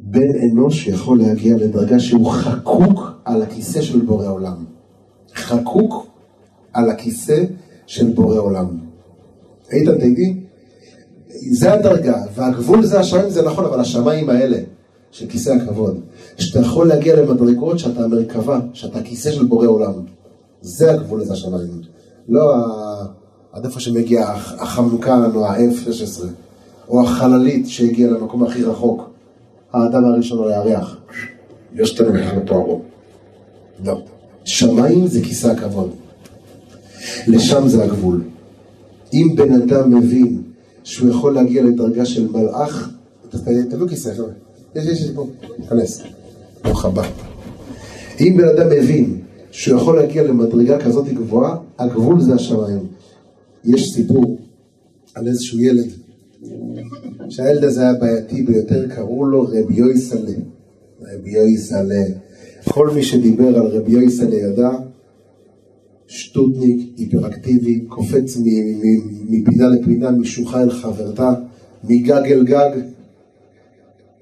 בן אנוש שיכול להגיע לדרגה שהוא חקוק על הכיסא של בורא עולם. חקוק על הכיסא של בורא עולם. איתן, תדעי, זה הדרגה, והגבול זה השמיים, זה נכון, אבל השמיים האלה, של כיסא הכבוד, שאתה יכול להגיע למדרגות שאתה המרכבה, שאתה הכיסא של בורא עולם. זה הגבול לזה השמיים. לא עד איפה שמגיע הח- החמקן או ה-F-16, או החללית שהגיע למקום הכי רחוק, האדם הראשון על הירח. יש תנו בכלל תוארו. לא. שמיים זה כיסא הכבוד. לשם זה הגבול. אם בן אדם מבין שהוא יכול להגיע לדרגה של מלאך, תביאו כיסא, חבר'ה. יש, יש, יש, בוא, תיכנס. ברוך הבא. אם בן אדם מבין שהוא יכול להגיע למדרגה כזאת גבוהה, הגבול זה השמיים. יש סיפור על איזשהו ילד, שהילד הזה היה בעייתי ביותר, קראו לו רבי יויסלה. רבי יויסלה. כל מי שדיבר על רבי יויסלה ידע, שטותניק, היפראקטיבי, קופץ מפינה לפינה, משוחה אל חברתה, מגג אל גג.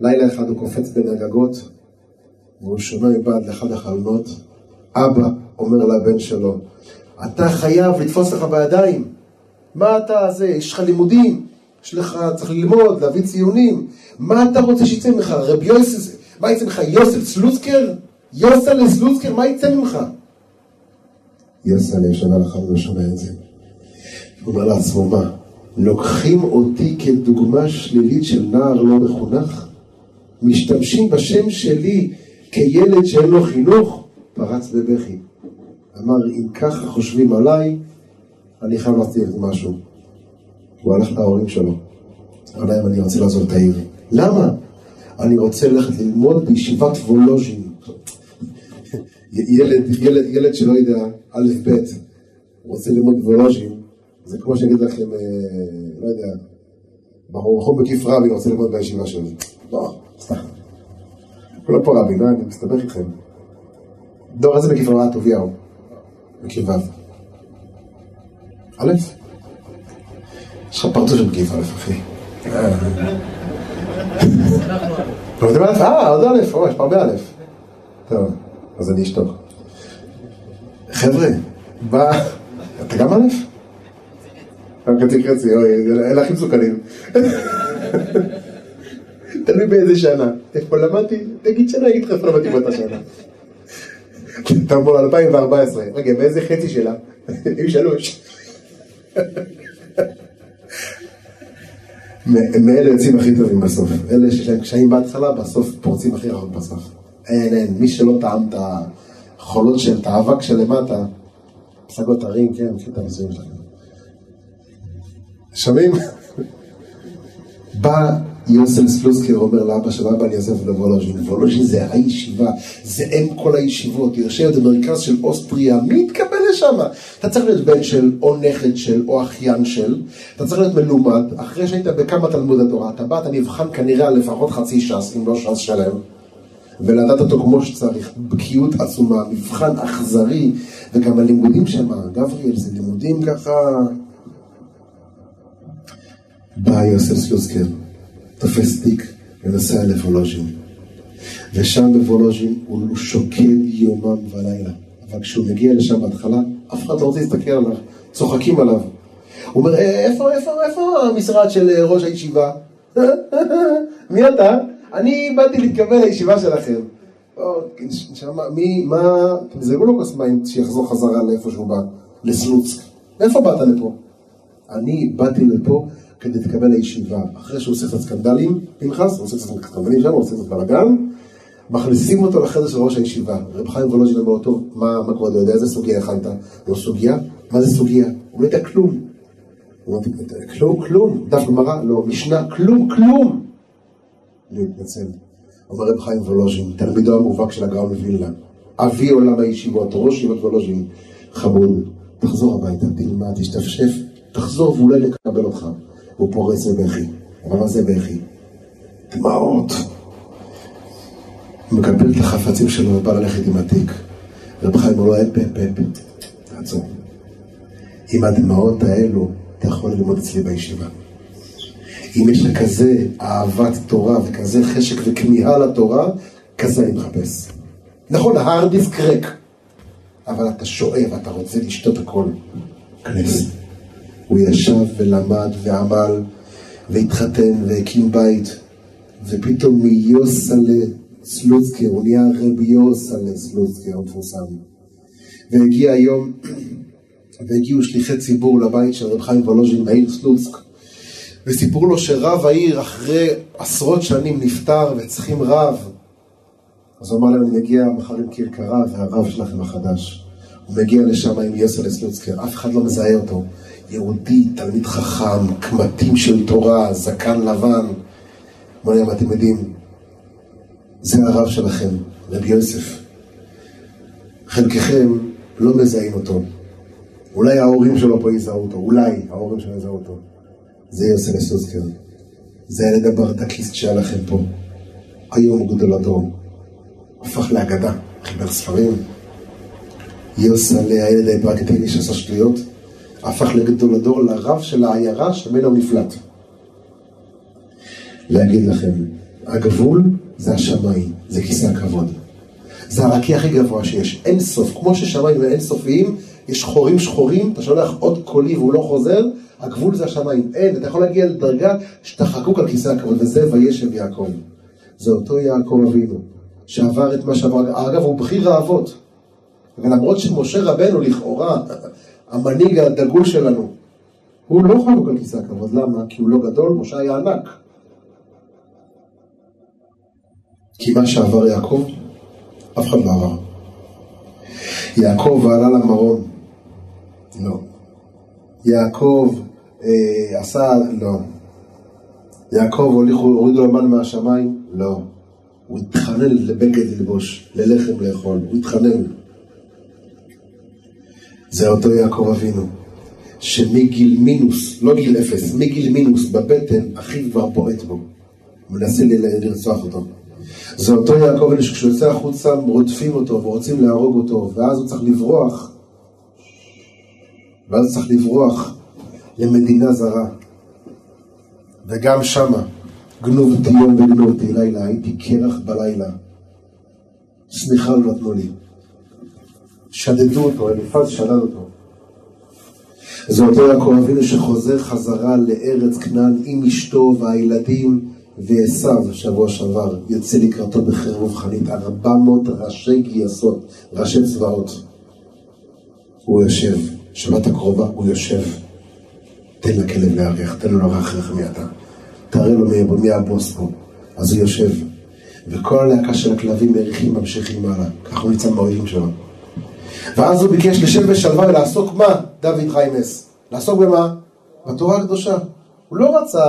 לילה אחד הוא קופץ בין הגגות, והוא שומע מבעד לאחד החלונות, אבא אומר לבן שלו, אתה חייב לתפוס לך בידיים. מה אתה זה? יש לך לימודים, יש לך, צריך ללמוד, להביא ציונים. מה אתה רוצה שיצא ממך? רבי יוסף, מה יצא ממך? יוסף סלוצקר? יוסל סלוצקר? מה יצא ממך? יוסל יושב על החלון ושומע את זה. הוא אומר לעצמו, מה? לוקחים אותי כדוגמה שלילית של נער לא מחונך? משתמשים בשם שלי כילד שאין לו חינוך? פרץ בבכי. אמר, אם ככה חושבים עליי, אני חייב להבטיח משהו. הוא הלך להורים שלו. אמר להם, אני רוצה לעזוב את העיר. למה? אני רוצה ללכת ללמוד בישיבת וולוז'ין. ילד, ילד, ילד שלא יודע, א' ב', רוצה ללמוד וולוז'ין, זה כמו שאני אגיד לכם, אה, לא יודע, בחור בחור מקיף רבי רוצה ללמוד בישיבה שלו. לא, סתם. כולם פה רבי, לא, אני מסתבך איתכם. דור איזה מקיף רבי טוביהו? מקיף ו'. א'? יש לך פרצוף של מקיף א', אחי. אה. אה, עוד א', יש פה הרבה א'. טוב, אז אני אשתוק. חבר'ה, בא... אתה גם א'? גם חצי חצי, אוי, אלה הכי מסוכנים. תלוי באיזה שנה. איפה למדתי? תגיד שנה, אגיד לך איפה למדתי באותה שנה. אתה אומר 2014, רגע, באיזה חצי שלה? עם שלוש. מאלה יוצאים הכי טובים בסוף. אלה שיש להם קשיים בהתחלה, בסוף פורצים הכי רחוק בסוף. אין, אין, מי שלא טעם את החולות של, את האבק שלמטה, פסגות הרים, כן, מכיר את המסוים שלכם. שומעים? בא יוסל סלוסקר אומר לאבא של אבא אני אעזב לוולוז'ין, וולוז'ין זה הישיבה, זה אם כל הישיבות, היא יושבת במרכז של אוסטריה, מי יתקבל לשם? אתה צריך להיות בן של, או נכד של, או אחיין של, אתה צריך להיות מלומד, אחרי שהיית בכמה תלמוד התורה, אתה בא, אתה נבחן כנראה לפחות חצי ש"ס, אם לא ש"ס שלם, ולדעת אותו כמו שצריך, בקיאות עצומה, מבחן אכזרי, וגם הלימודים שם, גבריאל, זה לימודים ככה... בא יוסף סלוסקר, תופס תיק ונוסע לוולוז'ין. ושם בוולוז'ין הוא שוקד יומם ולילה. אבל כשהוא מגיע לשם בהתחלה, אף אחד לא רוצה להסתכל עליו, צוחקים עליו. הוא אומר, "אה, איפה, איפה, איפה המשרד של אה, ראש הישיבה? מי אתה? אני באתי להתקבל לישיבה שלכם. או, נשמה, מי, מה, תמזגו לו כוס מים שיחזור חזרה לאיפה שהוא בא, לסלוצק. איפה באת לפה? אני באתי לפה כדי להתקבל לישיבה. אחרי שהוא עושה קצת סקנדלים, פנחס, הוא עושה קצת סקנדלים שם, הוא עושה קצת בלאגן, מכניסים אותו לחדר של ראש הישיבה. רב חיים וולוז'ין אומר אותו, מה, מה כבודו יודע, איזה סוגיה הכנת? לא סוגיה? מה זה סוגיה? הוא לא יודע כלום. כלום, כלום. דף גמרא? לא. משנה? כלום, כלום. אני מתנצל. אומר רב חיים וולוז'ין, תלמידו המובהק של הגאון מווילנה, אבי עולם הישיבות, ראש ישיבות וולוז'ין, חמוד, תחזור הביתה, תלמד, תשתפשף, תחזור ואולי נקבל אותך. הוא פורץ בבכי. אבל מה זה בכי? דמעות. הוא מקבל את החפצים שלו ובא ללכת עם התיק. רב חיים אומר לו, אין פפ פפ, תעצור. עם הדמעות האלו אתה יכול ללמוד אצלי בישיבה. אם יש לך כזה אהבת תורה וכזה חשק וכמיהה לתורה, כזה אני מחפש. נכון, ההר דיסק ריק, אבל אתה שואב, אתה רוצה לשתות הכל. כנס. הוא ישב ולמד ועמל והתחתן והקים בית, ופתאום מיוסלה סלוצקר, הוא נהיה רבי יוסלה סלוצקר המפורסם. והגיע היום, והגיעו שליחי ציבור לבית של רב חיים וולוז'ין בעיר סלוצק, וסיפרו לו שרב העיר אחרי עשרות שנים נפטר וצריכים רב. אז הוא אמר להם, אני מגיע מחר עם כרכרה והרב שלכם החדש. הוא מגיע לשם עם יוסל סלוצקר, אף אחד לא מזהה אותו. יהודי, תלמיד חכם, קמטים של תורה, זקן לבן. אמר להם, אתם יודעים, זה הרב שלכם, רבי יוסף. חלקכם לא מזהים אותו. אולי ההורים שלו פה יזהו אותו, אולי ההורים שלו יזהו אותו. זה יוסף סלוצקר. זה הילד הברדקיסט שהיה לכם פה. היום גדולתו. הפך לאגדה, חיבר ספרים. יוסלה, הילד ההיפראקטיבי שעשה שטויות, הפך לגדול הדור לרב של העיירה שממנו נפלט. להגיד לכם, הגבול זה השמיים, זה כיסא הכבוד. זה הרקיע הכי גבוה שיש, אין סוף. כמו ששמיים הם אין סופיים, יש חורים שחורים, אתה שולח עוד קולי והוא לא חוזר, הגבול זה השמיים. אין, אתה יכול להגיע לדרגה שאתה חקוק על כיסא הכבוד, וזה וישב יעקב. זה אותו יעקב אבינו, שעבר את מה שעבר, אגב, הוא בכיר האבות. ולמרות שמשה רבנו לכאורה, המנהיג הדגול שלנו, הוא לא חלוק על כיסא הכבוד, למה? כי הוא לא גדול, משה היה ענק. כי מה שעבר יעקב, אף אחד לא עבר. יעקב עלה למרום, לא. יעקב אה, עשה, לא. יעקב הוליכו, הורידו לו מהשמיים, לא. הוא התחנן לבגד ללבוש, ללחם לאכול, הוא התחנן. זה אותו יעקב אבינו. שמגיל מינוס, לא גיל אפס, מגיל מינוס בבטן, אחיו כבר בועט בו. מנסה ל- לרצוח אותו. זה אותו יעקב אלה שכשהוא יוצא החוצה רודפים אותו ורוצים להרוג אותו, ואז הוא צריך לברוח, ואז הוא צריך לברוח למדינה זרה. וגם שמה, גנובתי יום וגנובתי לילה, הייתי קרח בלילה. סליחה לא נתנו לי. שדדו אותו, אליפז שדד אותו. זה אותו יעקב אבינו שחוזר חזרה לארץ כנען עם אשתו והילדים ועשו שבוע שעבר יוצא לקראתו בחירוב חנית, ארבע מאות ראשי גייסות, ראשי צבאות. הוא יושב, שבת הקרובה הוא יושב. תן לכלב לארח, תן לו לארח מי אתה. תראה לו מי, הבוס פה. אז הוא יושב. וכל הלהקה של הכלבים מריחים ממשיכים הלאה. ככה הוא נמצא מהאויבים שלו. ואז הוא ביקש לשב בשלווה ולעסוק מה? דוד חיימס. לעסוק במה? בתורה הקדושה. הוא לא רצה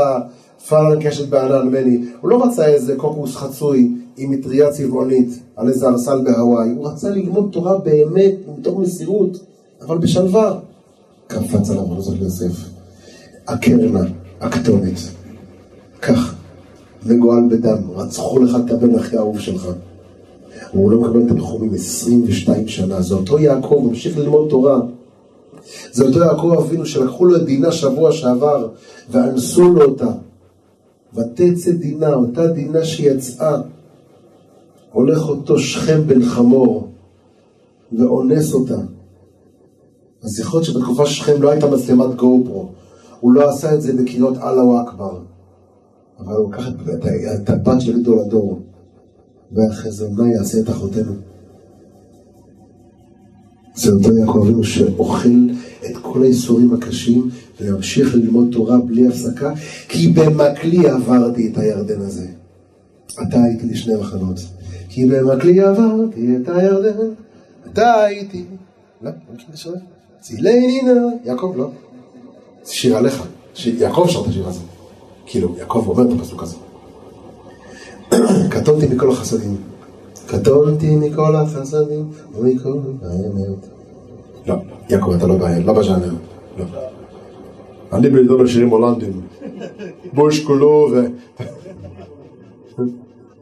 פארן קשת בענן מני, הוא לא רצה איזה קוקוס חצוי עם מטריה צבעונית על איזה ארסל בהוואי, הוא רצה ללמוד תורה באמת, מתוך מסירות, אבל בשלווה. קפץ עליו רוזת יוסף. הקרנה, הכתובת. כך, מגואל בדם, רצחו לך את הבן הכי אהוב שלך. והוא לא מקבל תנחומים 22 שנה, זה אותו יעקב, ממשיך ללמוד תורה. זה אותו יעקב אבינו שלקחו לו את דינה שבוע שעבר ואנסו לו אותה. ותצא דינה, אותה דינה שיצאה. הולך אותו שכם בן חמור ואונס אותה. אז יכול להיות שבתקופה שכם לא הייתה מצלמת גו פרו. הוא לא עשה את זה בקריאות אללהו אכבר. אבל הוא לקח את, הבת של. ואחרי זה מה יעשה את אחותינו? זה אותו יעקב אבינו שאוכל את כל האיסורים הקשים וימשיך ללמוד תורה בלי הפסקה, כי במקלי עברתי את הירדן הזה. אתה הייתי לשני מחנות. כי במקלי עברתי את הירדן, אתה הייתי... לא, לא השיר הזה? צילני נא, יעקב לא. שיר עליך. יעקב שר את השיר הזה. כאילו, יעקב אומר את הפסוק הזה. קטונתי מכל החסדים. קטונתי מכל החסדים ומכל האמת. לא, יעקב, אתה לא בעיה, לא בז'אנר. לא. אני בלדור על שירים הולנדים. בוש כולו ו...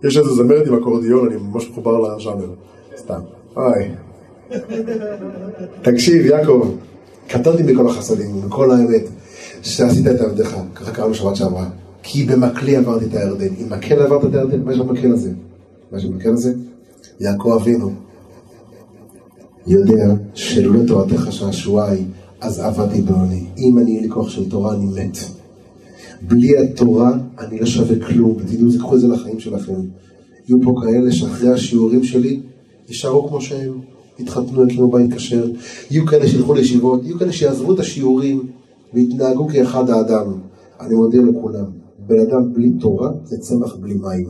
יש איזה זמרת עם אקורדיון, אני ממש מחובר לז'אנר. סתם. אוי. תקשיב, יעקב, קטונתי מכל החסדים, מכל האמת, שעשית את עבדך, ככה קראנו שבת שעברה. כי במקלי עברתי את הירדן. אם מקל עברת את הירדן, מה יש במקל הזה? מה יש במקל הזה? יעקב אבינו יודע שלולא תורתך שעשועי, אז עבדתי בעוני. אם אני אין לי כוח של תורה, אני מת. בלי התורה, אני לא שווה כלום. ותדעו, תיקחו את זה לחיים שלכם. יהיו פה כאלה שאחרי השיעורים שלי, יישארו כמו שהם. יתחתנו, יקימו בית כשר. יהיו כאלה שילכו לישיבות, יהיו כאלה שיעזבו את השיעורים ויתנהגו כאחד האדם. אני מודיע לכולם, בן אדם בלי תורה זה צמח בלי מים.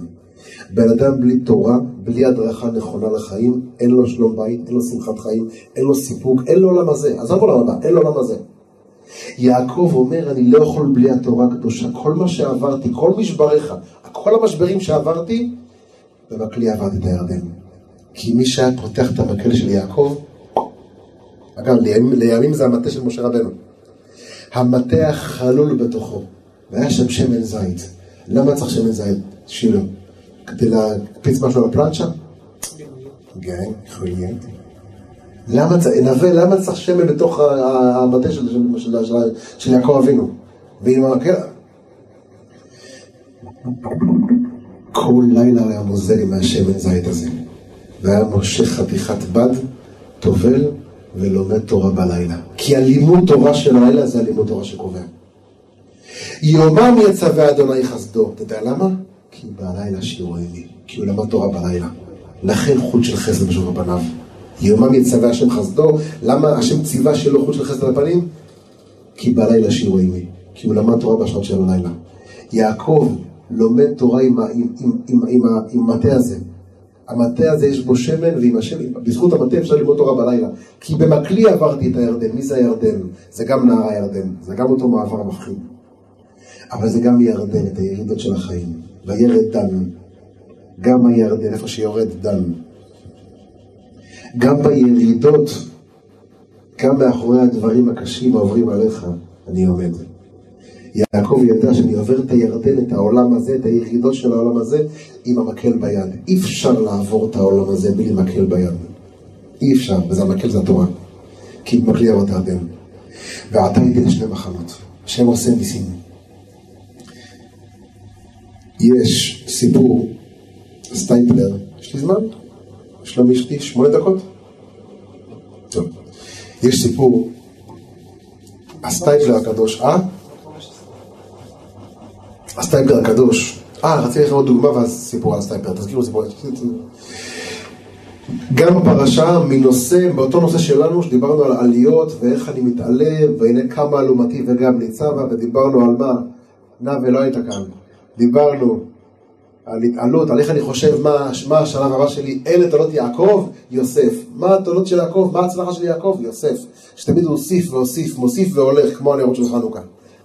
בן אדם בלי תורה, בלי הדרכה נכונה לחיים, אין לו שלום בית, אין לו שמחת חיים, אין לו סיפוק, אין לו עולם הזה. עזוב עולם הבא, אין לו עולם הזה. יעקב אומר, אני לא יכול בלי התורה הקדושה. כל מה שעברתי, כל משבריך, כל המשברים שעברתי, עברתי את הירדן. כי מי שהיה פותח את המקל של יעקב, אגב, לימים, לימים זה המטה של משה רבנו. המטה החלול בתוכו, והיה שם שמן זית. למה צריך שמן זית? שילה. כדי להקפיץ משהו על הפלנצ'ה? כן, יכול להיות. למה צריך, נווה, למה צריך שמן בתוך המטה של, של, של, של, יעקב אבינו? ועם המקל... כל לילה היה מוזל עם השמן זית הזה. והיה מושך חתיכת בד, טובל ולומד תורה בלילה. כי הלימוד תורה של הלילה זה הלימוד תורה שקובע. יומם יצווה אדוני חסדו. אתה יודע למה? כי בלילה שירו לי. כי הוא למד תורה בלילה. לכן חוט של חסד בשביל פניו. יומם יצווה השם חסדו. למה השם ציווה שיהיה לו חוט של חסד על הפנים? כי בלילה שירו עימי. כי הוא למד תורה בשעות של הלילה. יעקב לומד תורה עם, עם, עם, עם, עם, עם המטה הזה. המטה הזה יש בו שמן, ועם השמן, בזכות המטה אפשר ללמוד תורה בלילה. כי במקלי עברתי את הירדן. מי זה הירדן? זה גם נהר הירדן. זה גם אותו מעבר מפחיד. אבל זה גם ירדן, את הירידות של החיים. וירד דם. גם הירדן, איפה שיורד דם. גם בירידות גם מאחורי הדברים הקשים העוברים עליך, אני עומד. יעקב ידע שאני עובר את הירדן, את העולם הזה, את הירידות של העולם הזה, עם המקל ביד. אי אפשר לעבור את העולם הזה בלי מקל ביד. אי אפשר, וזה המקל זה התורה. כי מקלי עברת הירדן. ועתה הייתי לשני מחנות, שהם עושה ניסים. יש סיפור, סטייפלר, יש לי זמן? יש לו מישתי שמונה דקות? טוב. יש סיפור, הסטייפלר הקדוש, אה? הסטייפלר הקדוש, אה, רציתי לך עוד דוגמה ואז סיפור על הסטייפלר, תזכירו סיפור. גם בפרשה מהנושא, באותו נושא שלנו, שדיברנו על עליות ואיך אני מתעלה, והנה כמה אלומתי וגם ניצבה, ודיברנו על מה, נע ולא היית כאן. דיברנו על התעלות, על איך אני חושב מה, מה השלב הבא שלי, אלה תולדות יעקב, יוסף. מה התולדות של יעקב, מה ההצלחה של יעקב, יוסף. שתמיד הוא הוסיף והוסיף, מוסיף והולך, כמו הנרות של חנוכה.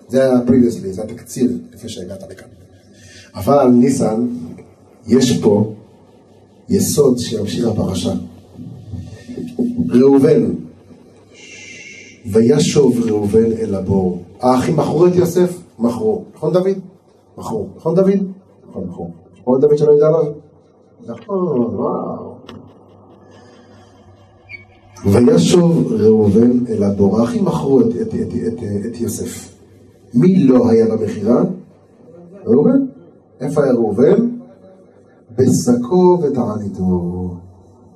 זה היה previously, זה התקציר, לפני שהגעת לכאן. אבל ניסן, יש פה יסוד שימשיך הפרשה. ראובן, וישוב ראובן אל הבור. האחים מכרו את יוסף? מכרו. נכון דוד? מכרו. נכון דוד? נכון, מכרו. עוד דוד שלא ידע עליו? נכון, וואו. וישוב ראובן אל הבור. האחים מכרו את, את, את, את, את יוסף. מי לא היה במכירה? ראובן. איפה היה ראובן? בשקו ותעניתו.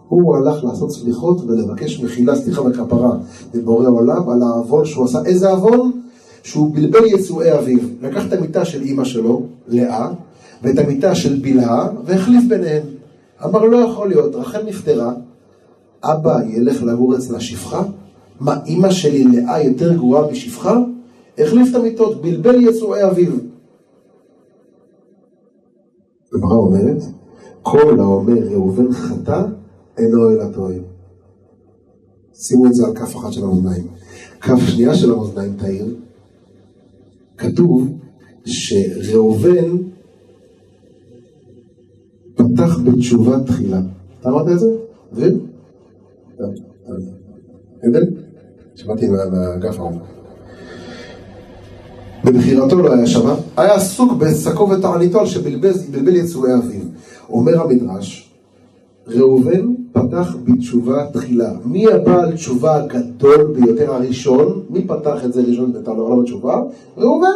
הוא הלך לעשות סליחות ולבקש מחילה, סליחה וכפרה לבורא עולם על העוון שהוא עשה. איזה עוון? שהוא בלבל יצואי אביו. לקח את המיטה של אימא שלו, לאה, ואת המיטה של בלהה, והחליף ביניהם. אמר, לא יכול להיות, רחל נפטרה, אבא ילך לגור אצלה שפחה? מה, אימא שלי לאה יותר גרועה משפחה? החליף את המיטות, בלבל יצואי אביו. הגמרא אומרת, כל האומר ראובן חטא, אינו אלא טועה. שימו את זה על כף אחת של המאזניים. כף שנייה של המאזניים תאיר, כתוב שראובן פתח בתשובה תחילה. אתה אמרת את זה? דביר? עדן? שמעתי מהאגף ההוא. בבחירתו לא היה שמה, היה עסוק בשקו ותעניתו על שבלבל יצואי אביו. אומר המדרש, ראובן פתח בתשובה תחילה. מי הבעל תשובה הגדול ביותר הראשון? מי פתח את זה ראשון את העולם התשובה? ראובן.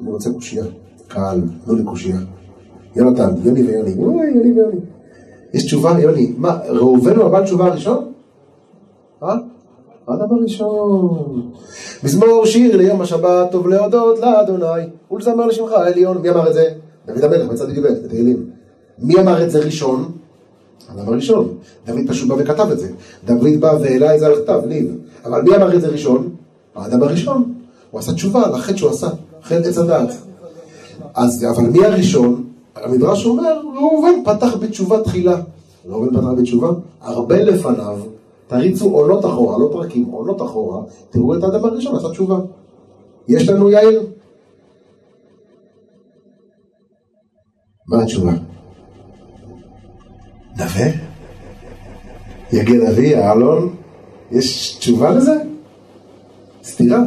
אני רוצה קושייה. קהל, לא לקושייה. יונתן, יוני ויוני. יוני ויוני. יש תשובה, יוני. מה, ראובן הוא הבעל תשובה הראשון? אה? האדם הראשון. מזמור שיר ליום השבת, טוב להודות לאדוני, ולזמר לשמך העליון. מי אמר את זה? דוד המלך בצד י"ב, בתהילים. מי אמר את זה ראשון? האדם הראשון. דוד פשוט בא וכתב את זה. דוד בא והעלה את זה על הכתב, ניב. אבל מי אמר את זה ראשון? האדם הראשון. הוא עשה תשובה על החטא שהוא עשה, חטא עץ הדעת. אז, אבל מי הראשון? המדרש אומר, ראובן פתח בתשובה תחילה. ראובן פתח בתשובה, הרבה לפניו, תריצו עונות אחורה, לא פרקים, עונות אחורה, תראו את האדם הראשון, עשה תשובה. יש לנו יאיר? מה התשובה? נווה? יגן אבי, אלון? יש תשובה לזה? סתירה.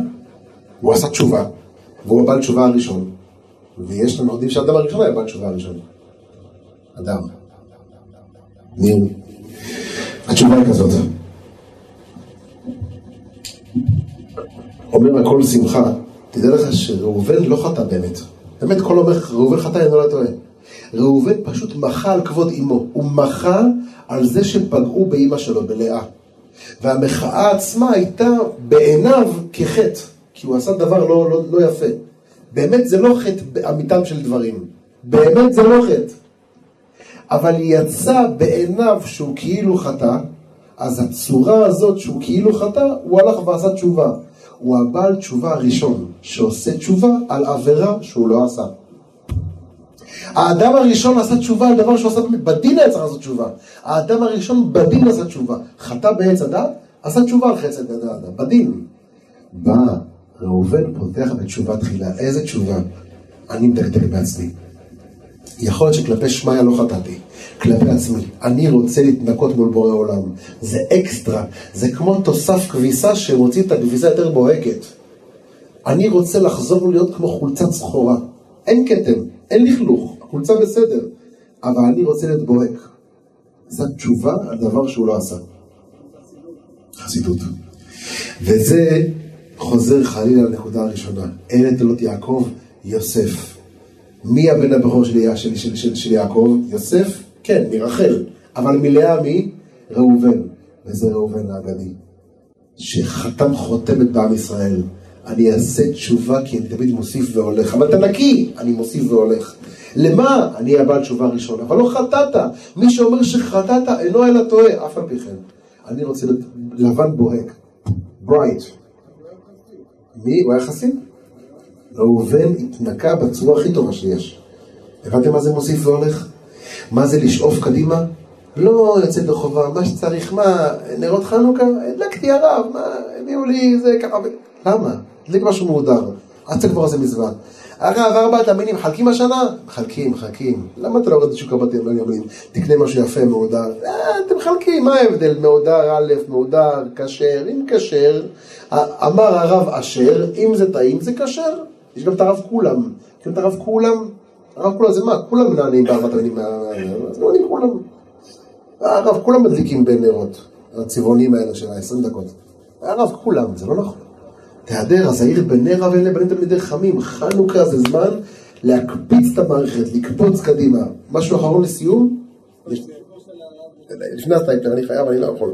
הוא עשה תשובה, והוא הבעל תשובה הראשון. ויש לנו יודעים שהאדם הראשון היה בעל תשובה הראשון. אדם. ניר. התשובה היא כזאת. אומר הכל שמחה, תדע לך שראובן לא חטא באמת. באמת כל אומר, ראובן חטא אינו לא טועה. ראובן פשוט מחה על כבוד אמו. הוא מחה על זה שפגעו באימא שלו, בלאה. והמחאה עצמה הייתה בעיניו כחטא, כי הוא עשה דבר לא, לא, לא יפה. באמת זה לא חטא אמיתם של דברים. באמת זה לא חטא. אבל יצא בעיניו שהוא כאילו חטא, אז הצורה הזאת שהוא כאילו חטא, הוא הלך ועשה תשובה. הוא הבעל תשובה הראשון שעושה תשובה על עבירה שהוא לא עשה. האדם הראשון עשה תשובה על דבר שהוא עשה בדין היה צריך לעשות תשובה. האדם הראשון בדין עשה תשובה. חטא בעץ הדת, עשה תשובה על חצי הדת, בדין. בא ראובן פותח בתשובה תחילה. איזה תשובה? אני מדקדק בעצמי. יכול להיות שכלפי שמיא לא חטאתי. כלפי עצמי. אני רוצה להתנקות מול בורא עולם. זה אקסטרה, זה כמו תוסף כביסה שמוציא את הכביסה יותר בוהקת. אני רוצה לחזור להיות כמו חולצת סחורה. אין כתם, אין לכלוך, החולצה בסדר, אבל אני רוצה להיות בוהק. זו תשובה על דבר שהוא לא עשה. חסידות. וזה חוזר חלילה לנקודה הראשונה. אין את אלות יעקב, יוסף. מי הבן הבכור של, של, של, של, של יעקב? יוסף? כן, מרחל. אבל מלאה מי? ראובן. וזה ראובן האגדי. שחתם חותמת בעם ישראל. אני אעשה תשובה כי אני תמיד מוסיף והולך. אבל אתה נקי, אני מוסיף והולך. למה? אני הבעל תשובה ראשון. אבל לא חטאת. מי שאומר שחטאת אינו אלא טועה, אף על פי כן. אני רוצה לבן בוהק. ברייט. מי? הוא היה חסיד? ראובן התנקה בצורה הכי טובה שיש. הבנתם מה זה מוסיף והולך? מה זה לשאוף קדימה? לא יוצא לחובה, מה שצריך, מה, נרות חנוכה? הדלקתי הרב, מה, הביאו לי זה ככה, למה? הדליק משהו מהודר, עד כבר זה מזמן. הרב, ארבעת המינים מחלקים השנה? מחלקים, מחלקים. למה אתה לא יורד לשוק הבתים ואומרים, תקנה משהו יפה, מהודר? אה, אתם מחלקים, מה ההבדל? מהודר א', מהודר, כשר, אם כשר, אמר הרב אשר, אם זה טעים זה כשר. יש גם את הרב כולם. יש גם את הרב כולם? הרב כולם זה מה? כולם מנענים בארבעת המינים, אז לא אני כולם. הרב כולם מדליקים בנרות, הצבעונים האלה של ה-20 דקות. הרב כולם, זה לא נכון. תהדר, אז העיר בנר ואלה בנים תלמידי חמים. חנוכה זה זמן להקפיץ את המערכת, לקפוץ קדימה. משהו אחרון לסיום? לפני הסטייפר, אני חייב, אני לא יכול.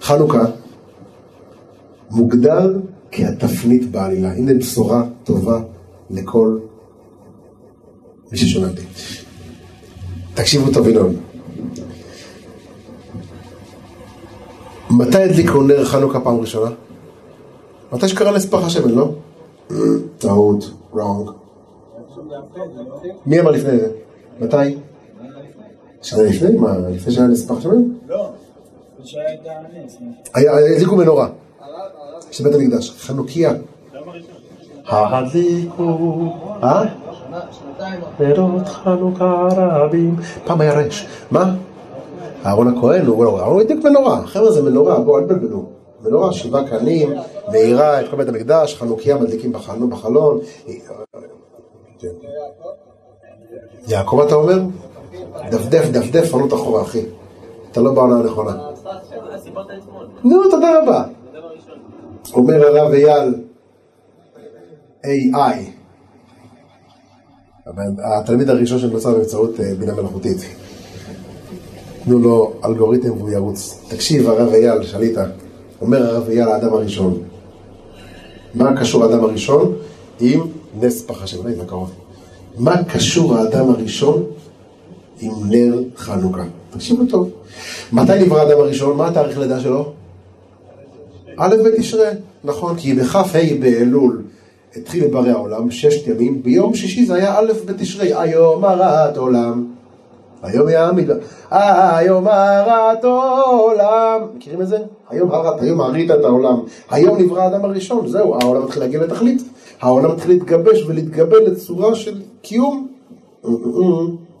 חנוכה מוגדר כהתפנית בעלילה. הנה בשורה טובה לכל מי ששומע אותי. תקשיבו טוב, ינון. מתי הדליקו נר חנוכה פעם ראשונה? מתי שקרה נס פח השמן, לא? טעות, wrong. מי אמר לפני זה? מתי? שנה לפני? מה, לפני שהיה נס פח השמן? לא, שהיה את הנס. הדליקו מנורה. של בית המקדש, חנוכיה. הדליקו, אה? נרות חנוכה רבים. פעם היה רש. מה? אהרון הכהן, הוא לא, אהרון הדליק מנורה. חבר'ה זה מנורה, בואו אל תבלבלו. מנורה, שבעה קנים, מאירה את כל בית המקדש, חנוכיה מדליקים בחלון, בחלון. יעקב אתה אומר? דפדף, דפדף, פנות אחורה, אחי. אתה לא בעונה הנכונה. נו, תודה רבה. אומר הרב אייל, AI, התלמיד הראשון שנוצר באמצעות בינה מלאכותית. תנו לו אלגוריתם והוא ירוץ. תקשיב, הרב אייל, שליטה, אומר הרב אייל, האדם הראשון. מה קשור האדם הראשון עם נס פח השם? אולי זה קרוב. מה קשור האדם הראשון עם נר חנוכה? תקשיבו טוב. מתי נברא האדם הראשון? מה התאריך לידה שלו? א' בתשרי, נכון, כי בכ"ה באלול התחיל לברא העולם, ששת ימים, ביום שישי זה היה א' בתשרי, היום הרת עולם. היום יעמיד, היום הרת עולם. מכירים את זה? היום הרת, היום הרית את העולם. היום נברא האדם הראשון, זהו, העולם מתחיל להגיע לתכלית. העולם מתחיל להתגבש ולהתגבל לצורה של קיום.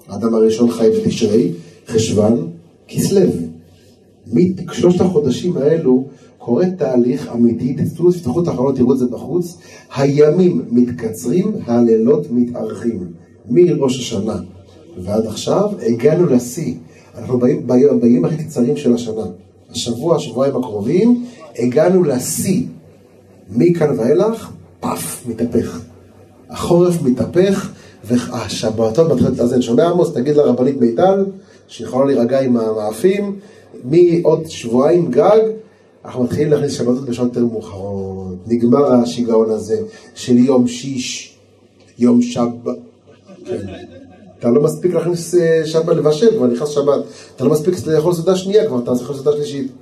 האדם הראשון חי בתשרי, חשוון, כסלו. משלושת החודשים האלו קורה תהליך אמיתי, תצאו, תפתחו את החלונות, תראו את זה בחוץ, הימים מתקצרים, הלילות מתארכים. מראש השנה ועד עכשיו הגענו לשיא. אנחנו באים בימים הכי קצרים של השנה. השבוע, השבועיים הקרובים, הגענו לשיא. מכאן ואילך, פאף, מתהפך. החורף מתהפך, והשבתות מתחילות להתאזן. שומע עמוס? תגיד לרבנית מיטל, שיכולה להירגע עם המאפים, מעוד שבועיים גג, אנחנו מתחילים להכניס שבתות בשעות יותר מאוחרות. נגמר השיגעון הזה של יום שיש, יום שבת. כן. אתה לא מספיק להכניס שבת לבשל, כבר נכנס שבת. אתה לא מספיק לאכול סעודה שנייה, כבר אתה לאכול סעודה שלישית.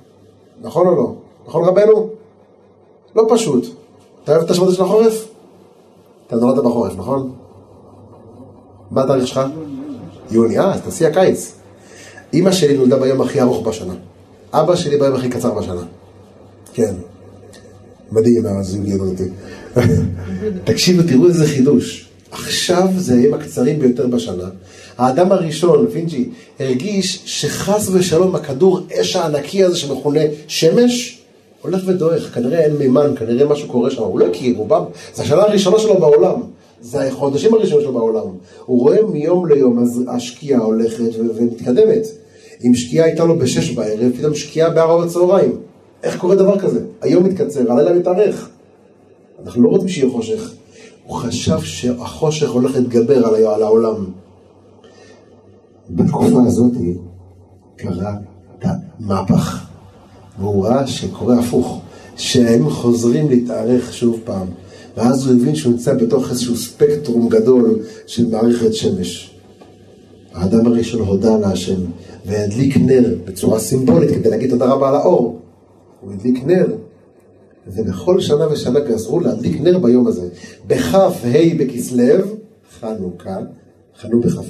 נכון או לא? נכון רבנו? לא פשוט. אתה אוהב את השבתות של החורף? אתה נולדת בחורף, נכון? מה התאריך שלך? יוני, אה, אז תעשי הקיץ. אימא שלי נולדה ביום הכי ארוך בשנה. אבא שלי ביום הכי קצר בשנה. כן. מדהים הזוגיות אותי. תקשיבו, תראו איזה חידוש. עכשיו זה הימים הקצרים ביותר בשנה. האדם הראשון, פינג'י, הרגיש שחס ושלום הכדור אש הענקי הזה שמכונה שמש, הולך ודועך, כנראה אין מימן, כנראה משהו קורה שם, הוא לא הכיר, הוא בא, זה השנה הראשונה שלו בעולם, זה החודשים הראשונים שלו בעולם. הוא רואה מיום ליום, אז השקיעה הולכת ומתקדמת. אם שקיעה הייתה לו בשש בערב, פתאום שקיעה בארבע בצהריים. איך קורה דבר כזה? היום מתקצר, הלילה מתארך. אנחנו לא רוצים שיהיה חושך. הוא חשב שהחושך הולך להתגבר על, העולם. בתקופה הזאת קרה את המהפך, והוא ראה שקורה הפוך, שהם חוזרים להתארך שוב פעם, ואז הוא הבין שהוא נמצא בתוך איזשהו ספקטרום גדול של מערכת שמש. האדם הראשון הודה להשם, והדליק נר בצורה סימבולית כדי להגיד תודה רבה על האור. הוא הדליק נר, ובכל שנה ושנה גזרו להדליק נר ביום הזה. בכ"ה בכסלו, חנוכה, חנו בכ"ה,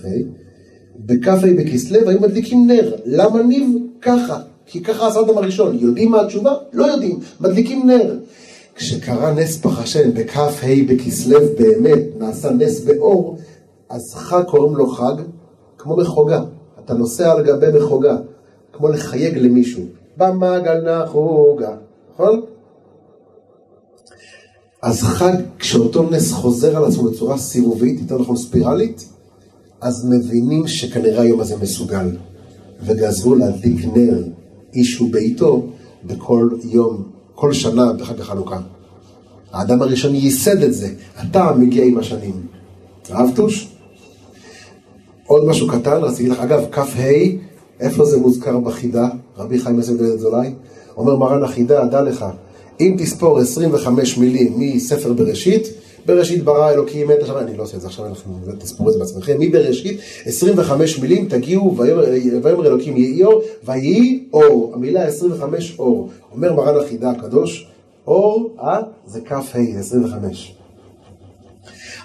בכ"ה בכסלו היו מדליקים נר. למה ניב? ככה. כי ככה עשה האדם הראשון. יודעים מה התשובה? לא יודעים. מדליקים נר. כשקרה נס פח השם בכ"ה בכסלו באמת, נעשה נס באור, אז חג קוראים לו חג כמו מחוגה. אתה נוסע על גבי מחוגה, כמו לחייג למישהו. במעגל נחוגה, נכון? אז חג, כשאותו נס חוזר על עצמו בצורה סיבובית, יותר נכון ספירלית, אז מבינים שכנראה היום הזה מסוגל. וגזרו להדליק נר איש וביתו בכל יום, כל שנה בחג החנוכה. האדם הראשון ייסד את זה, הטעם מגיע עם השנים. אהבתוש? עוד משהו קטן, רציתי לך, אגב, כ"ה, איפה זה מוזכר בחידה? רבי חיים יוסף בן זולאי? אומר מרן החידה, דע לך, אם תספור 25 מילים מספר בראשית, בראשית ברא אלוקים את השמיים, אני לא עושה את זה עכשיו, אנחנו תספרו את זה בעצמכם, מבראשית 25 מילים תגיעו ויאמר אלוקים יהי אור, ויהי אור, המילה 25 אור, אומר מרן החידה הקדוש, אור, אה, זה כ"ה, 25.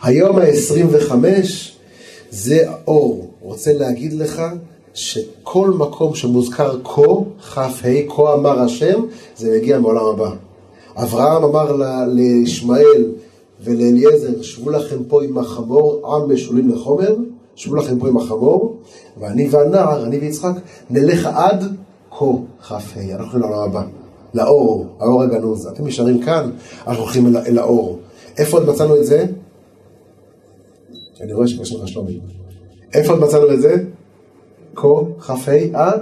היום ה-25 זה האור, רוצה להגיד לך שכל מקום שמוזכר כה, כ"ה, כה אמר השם, זה מגיע מעולם הבא. אברהם אמר לישמעאל ולאליעזר, שבו לכם פה עם החמור, עם משולים לחומר, שבו לכם פה עם החמור, ואני והנער, אני ויצחק, נלך עד כה כ"ה, אנחנו לעולם הבא, לאור, האור הגנוז. אתם נשארים כאן, אנחנו הולכים אל, אל האור. איפה עוד מצאנו את זה? אני רואה שקשה לך שלומי. איפה עוד מצאנו את זה? כה, כ"ה, אה?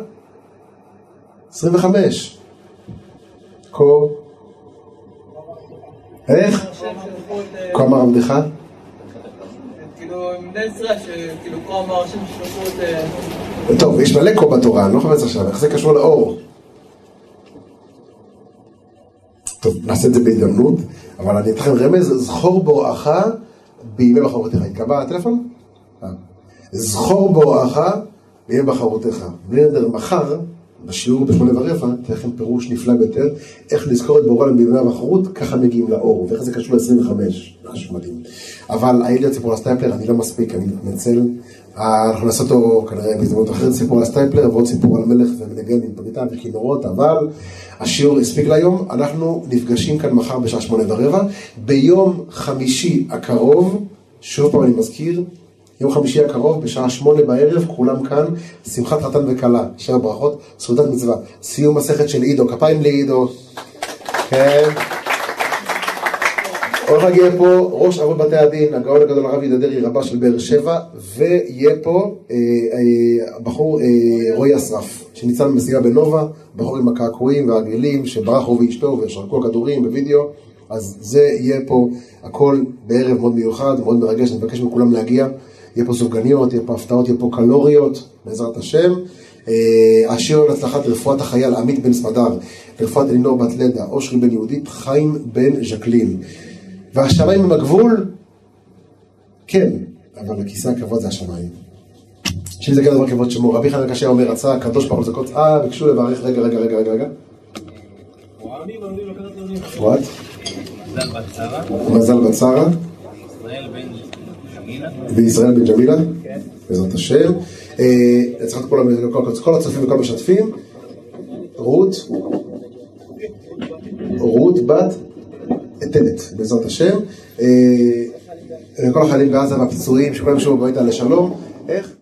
25. כה, איך? אה, כה אמר עבדך? כאילו. אה, טוב, יש מלא כה בתורה, אני לא מחפש עכשיו, איך זה קשור לאור? טוב, נעשה את זה בהזדמנות, אבל אני אתן לכם רמז, זכור בוראך בימי בחרותיך. התקבע הטלפון? אה. זכור בוראך בימי בחרותיך. בלי נדר, מחר, בשיעור בשמונה ורבע, אתן לכם פירוש נפלא ביותר, איך לזכור את בורא בימי הבחרות, ככה מגיעים לאור, ואיך זה קשור ל-25, משהו מדהים. אבל היה עוד סיפור על סטייפלר, אני לא מספיק, אני מתנצל. אנחנו נעשה אותו כנראה בהזדמנות אחרת, סיפור על סטייפלר, ועוד סיפור על מלך ומנגן עם פריטה וכינורות, אבל השיעור הספיק להיום. אנחנו נפגשים כאן מחר בשעה שמונה ורבע. ביום חמישי הקרוב, שוב פעם אני מזכיר, יום חמישי הקרוב בשעה שמונה בערב, כולם כאן, שמחת חתן וכלה, שבע ברכות, סעודת מצווה, סיום מסכת של עידו, כפיים לעידו, כן. עוד רגע יהיה פה ראש אבות בתי הדין, הגאון הגדול הרב יהודה דרעי, רבה של באר שבע, ויהיה פה אה, אה, הבחור אה, רועי אסרף, שניצל במסיבה בנובה, בחור עם הקעקועים והגלילים, שברח הוא ואשתו ושרקו הכדורים בווידאו, אז זה יהיה פה הכל בערב מאוד מיוחד, מאוד מרגש, אני מבקש מכולם להגיע, יהיה פה סופגניות, יהיה פה הפתעות, יהיה פה קלוריות, בעזרת השם. אה, השיר על הצלחת רפואת החייל עמית בן סמדר, רפואת אלינור בת לדה, אושרי בן יהודית, חיים בן ז'קלין. והשמיים הם הגבול? כן, אבל הכיסא הכבוד זה השמיים. שלי זה גדול בכבוד שמו, רבי חנן קשה אומר, רצה הקדוש ברוך הוא לזכות, אה, ביקשו לברך, רגע, רגע, רגע, רגע, רגע. אפרת, מזל בת שרה, מזל בת שרה, ישראל בן וישראל בן ג'מילה, בעזרת השם. אה, צריך את כל הצופים וכל המשתפים. רות, רות בת עטרת, בעזרת השם. אה, לכל החיילים בעזה והפצועים, שכולם ישבו בביתה לשלום. איך?